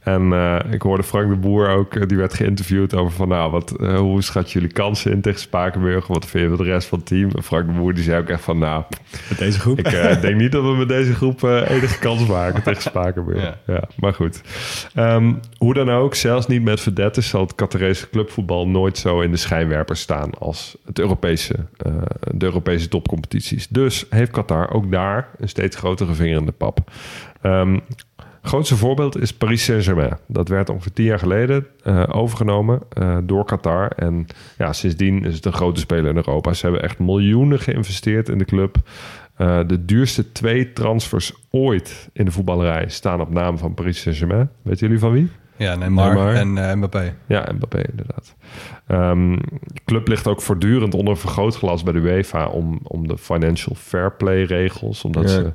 En eh, ik hoorde Frank de Boer ook, eh, die werd geïnterviewd over van... nou, wat, eh, hoe schat jullie kansen in tegen Spakenburg? Wat vind je van de rest van het team? En Frank de Boer die zei ook echt van... nou, Met deze groep. ik denk niet dat we met deze groep enige kans maken tegen Spakenburg. Ja. Ja. maar goed. Ehm, hoe dan ook, zelfs niet met verdettes zal het Qatarese clubvoetbal nooit zo in de schijnwerpers staan als het Europese, de Europese topcompetities. Dus heeft Qatar ook daar een steeds grotere vinger in de pap. Ehm, Grootste voorbeeld is Paris Saint-Germain. Dat werd ongeveer tien jaar geleden eh, overgenomen eh, door Qatar. En ja, sindsdien is het een grote speler in Europa. Ze hebben echt miljoenen geïnvesteerd in de club. Eh, de duurste twee transfers ooit in de voetballerij staan op naam van Paris Saint-Germain. Weten jullie van wie? Ja, Neymar, Neymar. en Mbappé. Ja, Mbappé inderdaad. Ehm, de club ligt ook voortdurend onder vergrootglas bij de UEFA om, om de financial fair play regels. Omdat Ja. ze,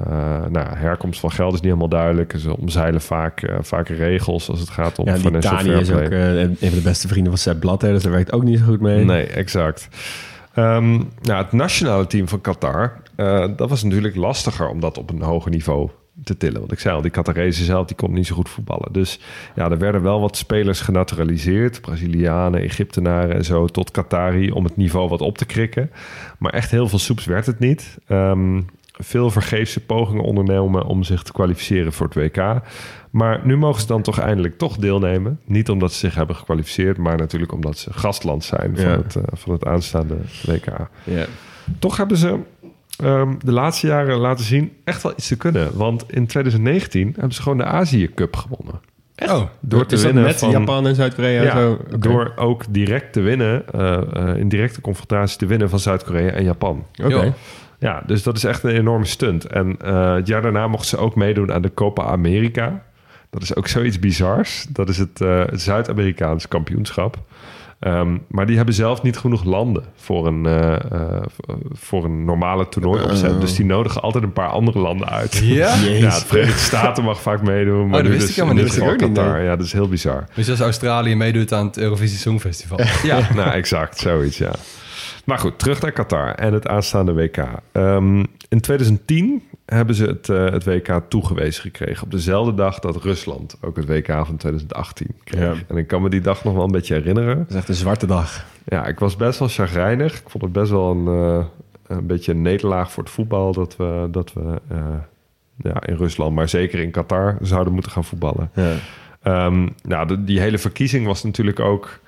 eh, nou, herkomst van geld is niet helemaal duidelijk. Ze omzeilen vaak, eh, vaak regels als het gaat om Ja, financial Tani is ook eh, een van de beste vrienden van Sepp Blatter, dus daar werkt ook niet zo goed mee. Nee, exact. Ehm, nou, het nationale team van Qatar, dat was natuurlijk lastiger om dat op een hoger niveau te tillen. Want ik zei al, die Qatarezen zelf, die konden niet zo goed voetballen. Dus ja, er werden wel wat spelers genaturaliseerd. Brazilianen, Egyptenaren en zo, tot Qatari, om het niveau wat op te krikken. Maar echt heel veel soeps werd het niet. Ehm, veel vergeefse pogingen ondernomen om zich te kwalificeren voor het WK. Maar nu mogen ze dan toch eindelijk toch deelnemen. Niet omdat ze zich hebben gekwalificeerd, maar natuurlijk omdat ze gastland zijn van, Ja. het, eh, van het aanstaande WK. Ja. Toch hebben ze ehm, de laatste jaren laten zien echt wel iets te kunnen. Want in 2019 hebben ze gewoon de Azië Cup gewonnen. Oh, Door te winnen met van, Japan en Zuid-Korea? ja, zo? Door ook direct te winnen, eh, eh, in directe confrontatie te winnen van Zuid-Korea en Japan. Oké. Ja, dus dat is echt een enorme stunt. En eh, het jaar daarna mochten ze ook meedoen aan de Copa America. Dat is ook zoiets bizars. Dat is het, eh, het Zuid-Amerikaans kampioenschap. Ehm, maar die hebben zelf niet genoeg landen voor een, eh, eh, voor een normale toernooi opzet. Dus die nodigen altijd een paar andere landen uit. Ja? Ja, de Verenigde Staten mag vaak meedoen. Maar dat nu wist dus ik helemaal in niet. dit Dat ik ook niet, Qatar. Ja, dat is heel bizar. Dus als Australië meedoet aan het Eurovisie Songfestival. Ja, nou exact, zoiets, ja. Maar goed, terug naar Qatar en het aanstaande WK. Ehm, in 2010 hebben ze het, eh, het WK toegewezen gekregen. Op dezelfde dag dat Rusland ook het WK van 2018 kreeg. Ja. En ik kan me die dag nog wel een beetje herinneren. Dat is echt een zwarte dag. Ja, ik was best wel chagrijnig. Ik vond het best wel een, eh, een beetje een nederlaag voor het voetbal... dat we, dat we eh, ja, in Rusland, maar zeker in Qatar... zouden moeten gaan voetballen. Ja. Ehm, nou, de- die hele verkiezing was natuurlijk ook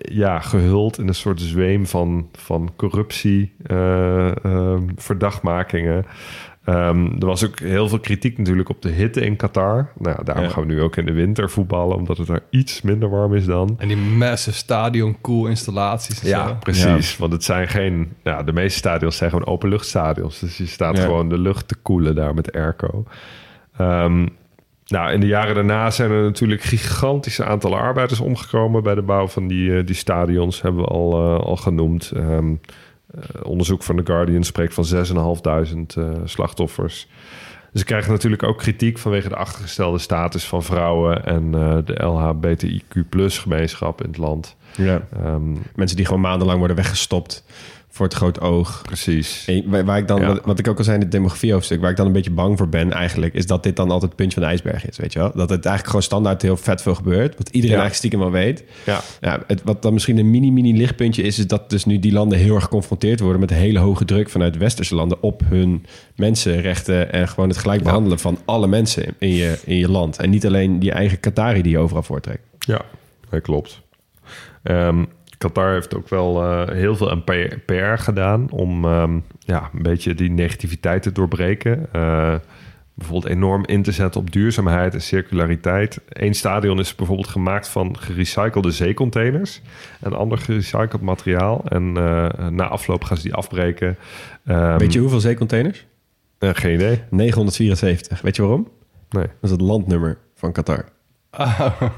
ja, gehuld in een soort zweem van, van corruptie, eh, ehm, verdachtmakingen. Ehm, er was ook heel veel kritiek natuurlijk op de hitte in Qatar. Nou, ja, daarom Ja. gaan we nu ook in de winter voetballen, omdat het er iets minder warm is dan. En die massive stadion cool installaties en Ja, zo. precies. Want het zijn geen... Ja, de meeste stadions zijn gewoon openluchtstadions. Dus je staat Ja. gewoon de lucht te koelen daar met airco. Ehm, nou, in de jaren daarna zijn er natuurlijk gigantische aantallen arbeiders omgekomen... bij de bouw van die, eh, die stadions, hebben we al, eh, al genoemd. Ehm, eh, onderzoek van The Guardian spreekt van 6.500 eh slachtoffers. Ze krijgen natuurlijk ook kritiek vanwege de achtergestelde status van vrouwen... en de LHBTIQ-gemeenschap in het land. Ja. Ehm, Mensen die gewoon maandenlang worden weggestopt voor het groot oog. precies. En waar, ik dan, Ja. wat, ik ook al zei in het demografie-hoofdstuk, waar ik dan een beetje bang voor ben eigenlijk, is dat dit dan altijd het puntje van de ijsberg is, weet je wel? Dat het eigenlijk gewoon standaard heel vet veel gebeurt, wat iedereen Ja. eigenlijk stiekem wel weet. Ja. Ja, het, wat dan misschien een mini-mini lichtpuntje is, is dat dus nu die landen heel erg geconfronteerd worden met hele hoge druk vanuit westerse landen op hun mensenrechten en gewoon het gelijk behandelen van alle mensen in je, in je land. En niet alleen die eigen Qatari die je overal voortrekt. Ja, dat klopt. Ehm, Qatar heeft ook wel eh, heel veel aan PR gedaan om ehm, ja, een beetje die negativiteit te doorbreken. Eh, bijvoorbeeld enorm in te zetten op duurzaamheid en circulariteit. Eén stadion is bijvoorbeeld gemaakt van gerecyclede zeecontainers en ander gerecycled materiaal. En eh, na afloop gaan ze die afbreken. Ehm, weet je hoeveel zeecontainers? geen idee. 974. Weet je waarom? Nee. Dat is het landnummer van Qatar.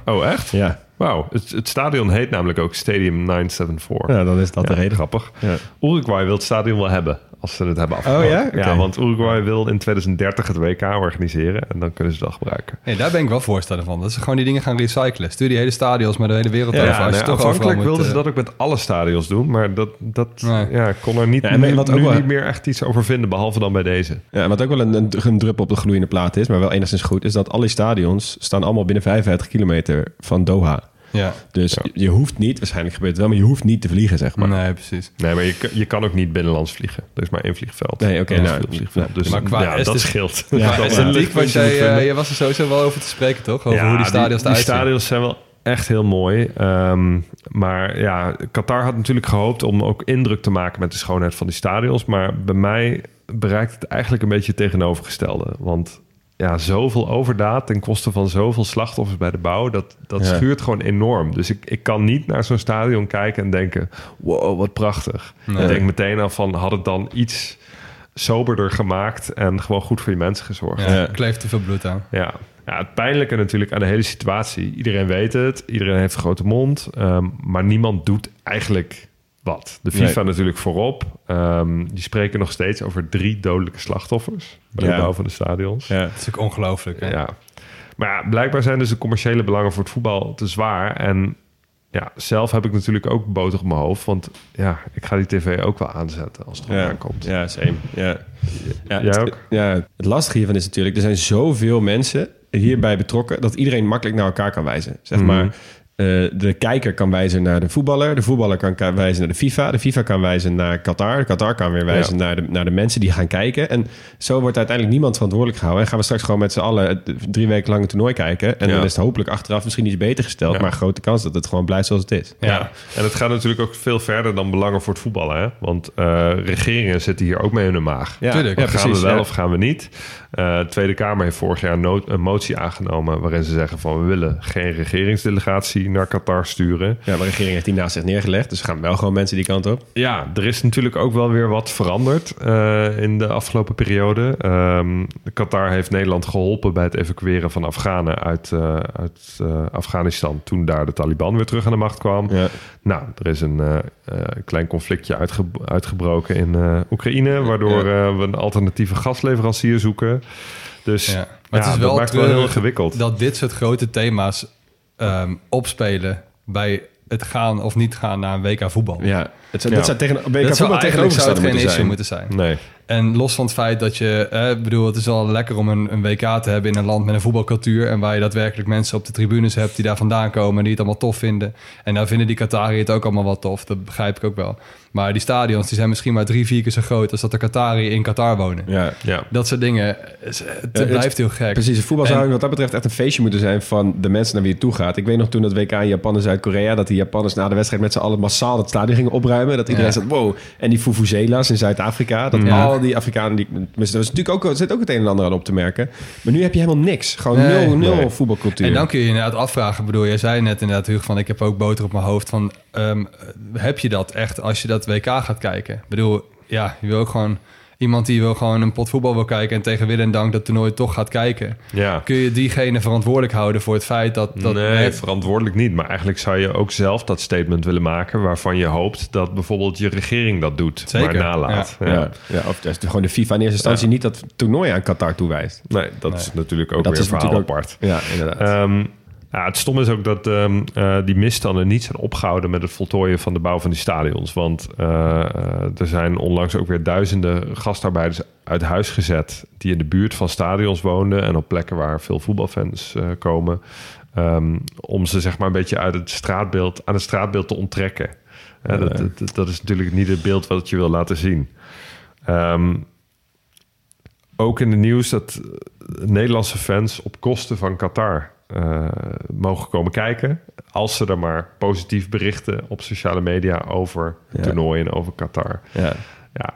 Oh, echt? Ja, Wauw. Het, het stadion heet namelijk ook Stadium 974. ja dan is dat de reden. Grappig. Ja. Uruguay wil het stadion wel hebben als ze het hebben afgebroken. Oh ja? Ja, want Uruguay wil in 2030 het WK organiseren en dan kunnen ze dat gebruiken. Nee, daar ben ik wel voorstander van. Dat ze gewoon die dingen gaan recyclen. Stuur die hele stadions maar de hele wereld Ja, over. Nou, toch aanvankelijk overal moet, wilden ze eh, dat ook met alle stadions doen, maar dat, dat Nee. ja, kon er niet, Ja, en nu, wat ook nu wel- niet meer echt iets over vinden, behalve dan bij deze. Ja, en wat ook wel een, een, een druppel op de gloeiende plaat is, maar wel enigszins goed, is dat alle stadions staan allemaal binnen 55 kilometer van Doha. Ja, Dus Ja. je hoeft niet, waarschijnlijk gebeurt het wel, maar je hoeft niet te vliegen, zeg maar. nee, precies. Nee, maar je, kan- je kan ook niet binnenlands vliegen. Er is maar één vliegveld. Nee, oké, nou, vliegveld. nou, Dus maar qua ja, dat scheelt. Ja, wel esthetiek was lichtpuntje jij, eh, vinden. jij was er sowieso wel over te spreken, toch? Over hoe die stadions die, eruit zien. stadions zijn wel echt heel mooi. Ehm, maar ja, Qatar had natuurlijk gehoopt om ook indruk te maken met de schoonheid van die stadions. Maar bij mij bereikt het eigenlijk een beetje het tegenovergestelde. Want ja, zoveel overdaad ten koste van zoveel slachtoffers bij de bouw. Dat, dat Ja. schuurt gewoon enorm. Dus ik, ik kan niet naar zo'n stadion kijken en denken... wow, wat prachtig. Nee. Ik denk meteen al van, had het dan iets soberder gemaakt... en gewoon goed voor je mensen gezorgd. Ja, Ja. kleeft te veel bloed aan. Ja. ja, het pijnlijke natuurlijk aan de hele situatie. Iedereen weet het, iedereen heeft een grote mond, ehm, maar niemand doet eigenlijk wat. De FIFA Nee. natuurlijk voorop. Ehm, die spreken nog steeds over drie dodelijke slachtoffers bij Ja. de bouw van de stadions. Ja. Dat is ook ongelooflijk. hè? Ja. Maar ja, blijkbaar zijn dus de commerciële belangen voor het voetbal te zwaar. En ja, zelf heb ik natuurlijk ook boter op mijn hoofd. Want ja, ik ga die tv ook wel aanzetten als het Ja, aankomt. ja, same. Ja. Ja, Jij ook? ja, het lastige hiervan is natuurlijk... er zijn zoveel mensen hierbij betrokken... dat iedereen makkelijk naar elkaar kan wijzen. Zeg Mhm. maar, eh, de kijker kan wijzen naar de voetballer... de voetballer kan ka- wijzen naar de FIFA... de FIFA kan wijzen naar Qatar... de Qatar kan weer wijzen Ja. naar, de, naar de mensen die gaan kijken... en zo wordt uiteindelijk niemand verantwoordelijk gehouden... en gaan we straks gewoon met z'n allen drie weken lang een toernooi kijken... en Ja. dan is het hopelijk achteraf misschien iets beter gesteld... Ja. maar grote kans dat het gewoon blijft zoals het is. Ja. en het gaat natuurlijk ook veel verder dan belangen voor het voetballen. Hè? Want eh, regeringen zitten hier ook mee in hun maag. Ja, Tuurlijk. ja, gaan precies, we wel ja. of gaan we niet? Eh, de Tweede Kamer heeft vorig jaar een motie aangenomen... waarin ze zeggen van we willen geen regeringsdelegatie naar Qatar sturen. Ja, de regering heeft die naast zich neergelegd... dus gaan wel gewoon mensen die kant op. Ja, er is natuurlijk ook wel weer wat veranderd eh, in de afgelopen periode. Ehm, Qatar heeft Nederland geholpen bij het evacueren van Afghanen uit, eh, uit eh, Afghanistan... toen daar de Taliban weer terug aan de macht kwam. Ja. Nou, er is een klein conflictje uitge- uitgebroken in Oekraïne... waardoor we een alternatieve gasleverancier zoeken. Dus Ja. ja, Maar het is wel wel heel ingewikkeld. dat dit soort grote thema's ehm, opspelen bij het gaan of niet gaan naar een WK voetbal. Ja, het zou, Ja. dat zou tegen WK dat voetbal eigenlijk zou het geen moeten issue zijn. moeten zijn. Nee, En los van het feit dat je, eh, bedoel, het is wel lekker om een, een WK te hebben in een land met een voetbalcultuur. En waar je daadwerkelijk mensen op de tribunes hebt die daar vandaan komen en die het allemaal tof vinden. En nou vinden die Qatari het ook allemaal wel tof, dat begrijp ik ook wel. Maar die stadions die zijn misschien maar drie, vier keer zo groot als dat de Qatari in Qatar wonen. Ja. ja. Dat soort dingen, het, blijft heel gek. Precies, voetbal zou En- wat dat betreft echt een feestje moeten zijn van de mensen naar wie het toe gaat. Ik weet nog toen dat WK in Japan en Zuid-Korea, dat die Japanners na de wedstrijd met z'n allen massaal het stadion gingen opruimen. Dat iedereen Ja. zat, wow. En die Fufuzela's in Zuid-Afrika, dat Ja. al die Afrikanen, die, tenminste, er was natuurlijk ook, zit ook het een en ander aan op te merken. Maar nu heb je helemaal niks. Gewoon Nee. nul, nul Nee. voetbalcultuur. En dan kun je je inderdaad afvragen. Ik bedoel, jij zei net inderdaad, Hugo, van ik heb ook boter op mijn hoofd. Van, ehm, heb je dat echt als je dat WK gaat kijken? Ik bedoel, ja, je wil ook gewoon iemand die wil gewoon een pot voetbal wil kijken... en tegen wil en dank dat toernooi toch gaat kijken. ja. Kun je diegene verantwoordelijk houden voor het feit dat... dat nee, verantwoordelijk niet. Maar eigenlijk zou je ook zelf dat statement willen maken... waarvan je hoopt dat bijvoorbeeld je regering dat doet. Zeker, Maar nalaat. ja. Ja. Ja, of dat is gewoon de FIFA in eerste instantie niet dat toernooi aan Qatar toewijst. Nee, dat is natuurlijk ook Dat weer is een verhaal ook- apart. Ja, inderdaad. Ehm, ja, het stom is ook dat ehm, eh, die misstanden niet zijn opgehouden... met het voltooien van de bouw van die stadions. Want eh, er zijn onlangs ook weer duizenden gastarbeiders uit huis gezet... die in de buurt van stadions woonden... en op plekken waar veel voetbalfans eh, komen... ehm, om ze zeg maar een beetje uit het straatbeeld, aan het straatbeeld te onttrekken. Dat, dat, dat is natuurlijk niet het beeld wat je wil laten zien. Ehm, ook in het nieuws dat Nederlandse fans op kosten van Qatar eh, mogen komen kijken. Als ze er maar positief berichten op sociale media over Ja. toernooien en over Qatar. ja. Ja,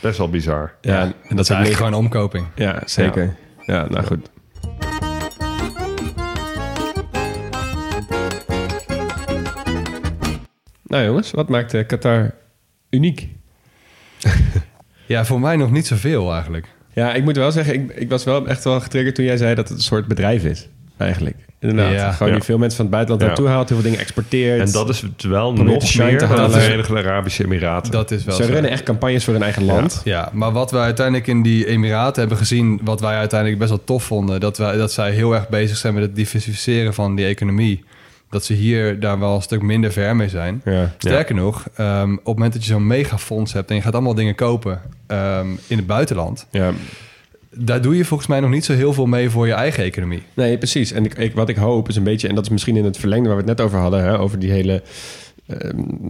best wel bizar. Ja, en dat dat is eigenlijk gewoon omkoping. Ja, zeker. Ja, nou goed. Nou jongens, wat maakt eh, Qatar uniek? Ja, voor mij nog niet zoveel eigenlijk. Ja, ik moet wel zeggen, ik, ik was wel echt wel getriggerd toen jij zei dat het een soort bedrijf is. Eigenlijk. Inderdaad. Ja. Gewoon Ja. die veel mensen van het buitenland Ja. naartoe haalt, heel veel dingen exporteert. En dat is het wel nog meer te dan de. Verenigde Arabische Emiraten. Dat is wel Ze zo. runnen echt campagnes voor hun eigen land. Ja, maar wat we uiteindelijk in die Emiraten hebben gezien, wat wij uiteindelijk best wel tof vonden, dat, wij, dat zij heel erg bezig zijn met het diversificeren van die economie. Dat ze hier daar wel een stuk minder ver mee zijn. Ja. Sterker nog, ehm, op het moment dat je zo'n megafonds hebt en je gaat allemaal dingen kopen ehm, in het buitenland, Ja. Daar doe je volgens mij nog niet zo heel veel mee voor je eigen economie. Nee, precies. En ik, wat ik hoop is een beetje, en dat is misschien in het verlengde waar we het net over hadden, hè, over die hele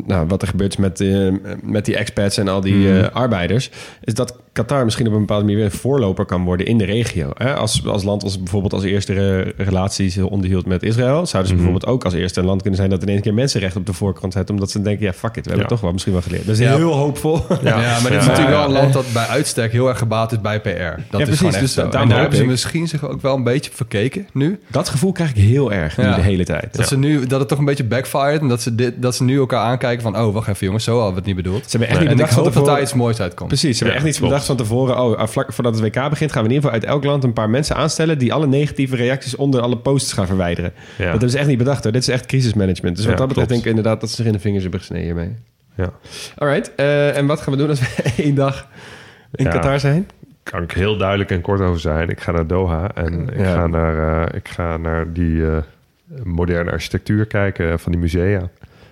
nou, wat er gebeurt met, eh, met die expats en al die Mhm. eh, arbeiders, is dat Qatar misschien op een bepaalde manier weer een voorloper kan worden in de regio. Hè? Als, als land als bijvoorbeeld als eerste re- relaties onderhield met Israël, zouden ze Mhm. bijvoorbeeld ook als eerste een land kunnen zijn dat ineens een keer mensenrechten op de voorkant zet, omdat ze denken, ja, fuck it, we hebben Ja. toch wel misschien wel geleerd. Dat is Ja. heel hoopvol. Ja, maar dit is Ja. natuurlijk wel een land dat bij uitstek heel erg gebaat is bij PR. Dat Ja, is precies, gewoon echt dus zo. daarom En daar hoop hebben ze misschien zich ook wel een beetje verkeken nu. Dat gevoel krijg ik heel erg nu de hele tijd. Dat, ze nu, dat het toch een beetje backfired. En dat ze, dit, dat ze nu elkaar aankijken van... Oh, wacht even jongens, zo hadden we het niet bedoeld. Ze hebben echt Nee. niet En ik bedacht hoop dat daar tevoren- iets moois uitkomt. Precies, ze hebben Ja, echt klopt. bedacht van tevoren. Oh, ah, vlak voordat het WK begint gaan we in ieder geval uit elk land een paar mensen aanstellen die alle negatieve reacties onder alle posts gaan verwijderen. Ja. Dat hebben ze echt niet bedacht hoor. Dit is echt crisismanagement. Dus wat Ja, dat betreft klopt. denk ik inderdaad dat ze zich in de vingers hebben gesneden hiermee. Ja. Alright, eh, en wat gaan we doen als we één dag in Ja. Qatar zijn? Kan ik heel duidelijk en kort over zijn. Ik ga naar Doha en ik, Ja. ga, naar, eh, ik ga naar die eh, moderne architectuur kijken van die musea.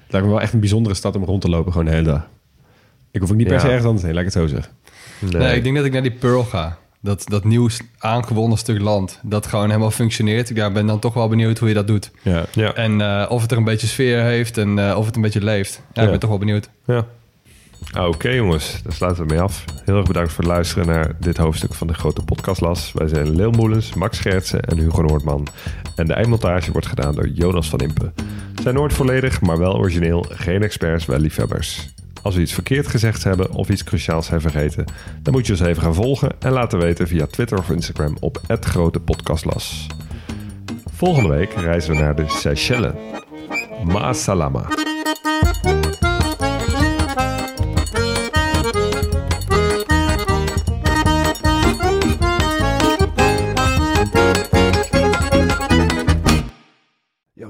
Het lijkt me wel echt een bijzondere stad om rond te lopen gewoon de hele dag. Ik hoef ook niet per Ja. se ergens anders heen, laat ik het zo zeggen. Nee, ik denk dat ik naar die Pearl ga. Dat, dat nieuw aangewonnen stuk land. Dat gewoon helemaal functioneert. Ik ja, ben dan toch wel benieuwd hoe je dat doet. Ja. Ja, En eh, of het er een beetje sfeer heeft en eh, of het een beetje leeft. Ja, Ja. ik ben toch wel benieuwd. ja. Ah, Oké jongens, daar sluiten we mee af. Heel erg bedankt voor het luisteren naar dit hoofdstuk van de grote podcastlas. Wij zijn Leel Moelens, Max Schertsen en Hugo Noordman. En de eindmontage wordt gedaan door Jonas van Impe. We zijn nooit volledig, maar wel origineel. Geen experts, wel liefhebbers. Als we iets verkeerd gezegd hebben of iets cruciaals zijn vergeten... dan moet je ons even gaan volgen en laten weten via Twitter of Instagram op het grote podcastlas. Volgende week reizen we naar de Seychelles. Ma salama.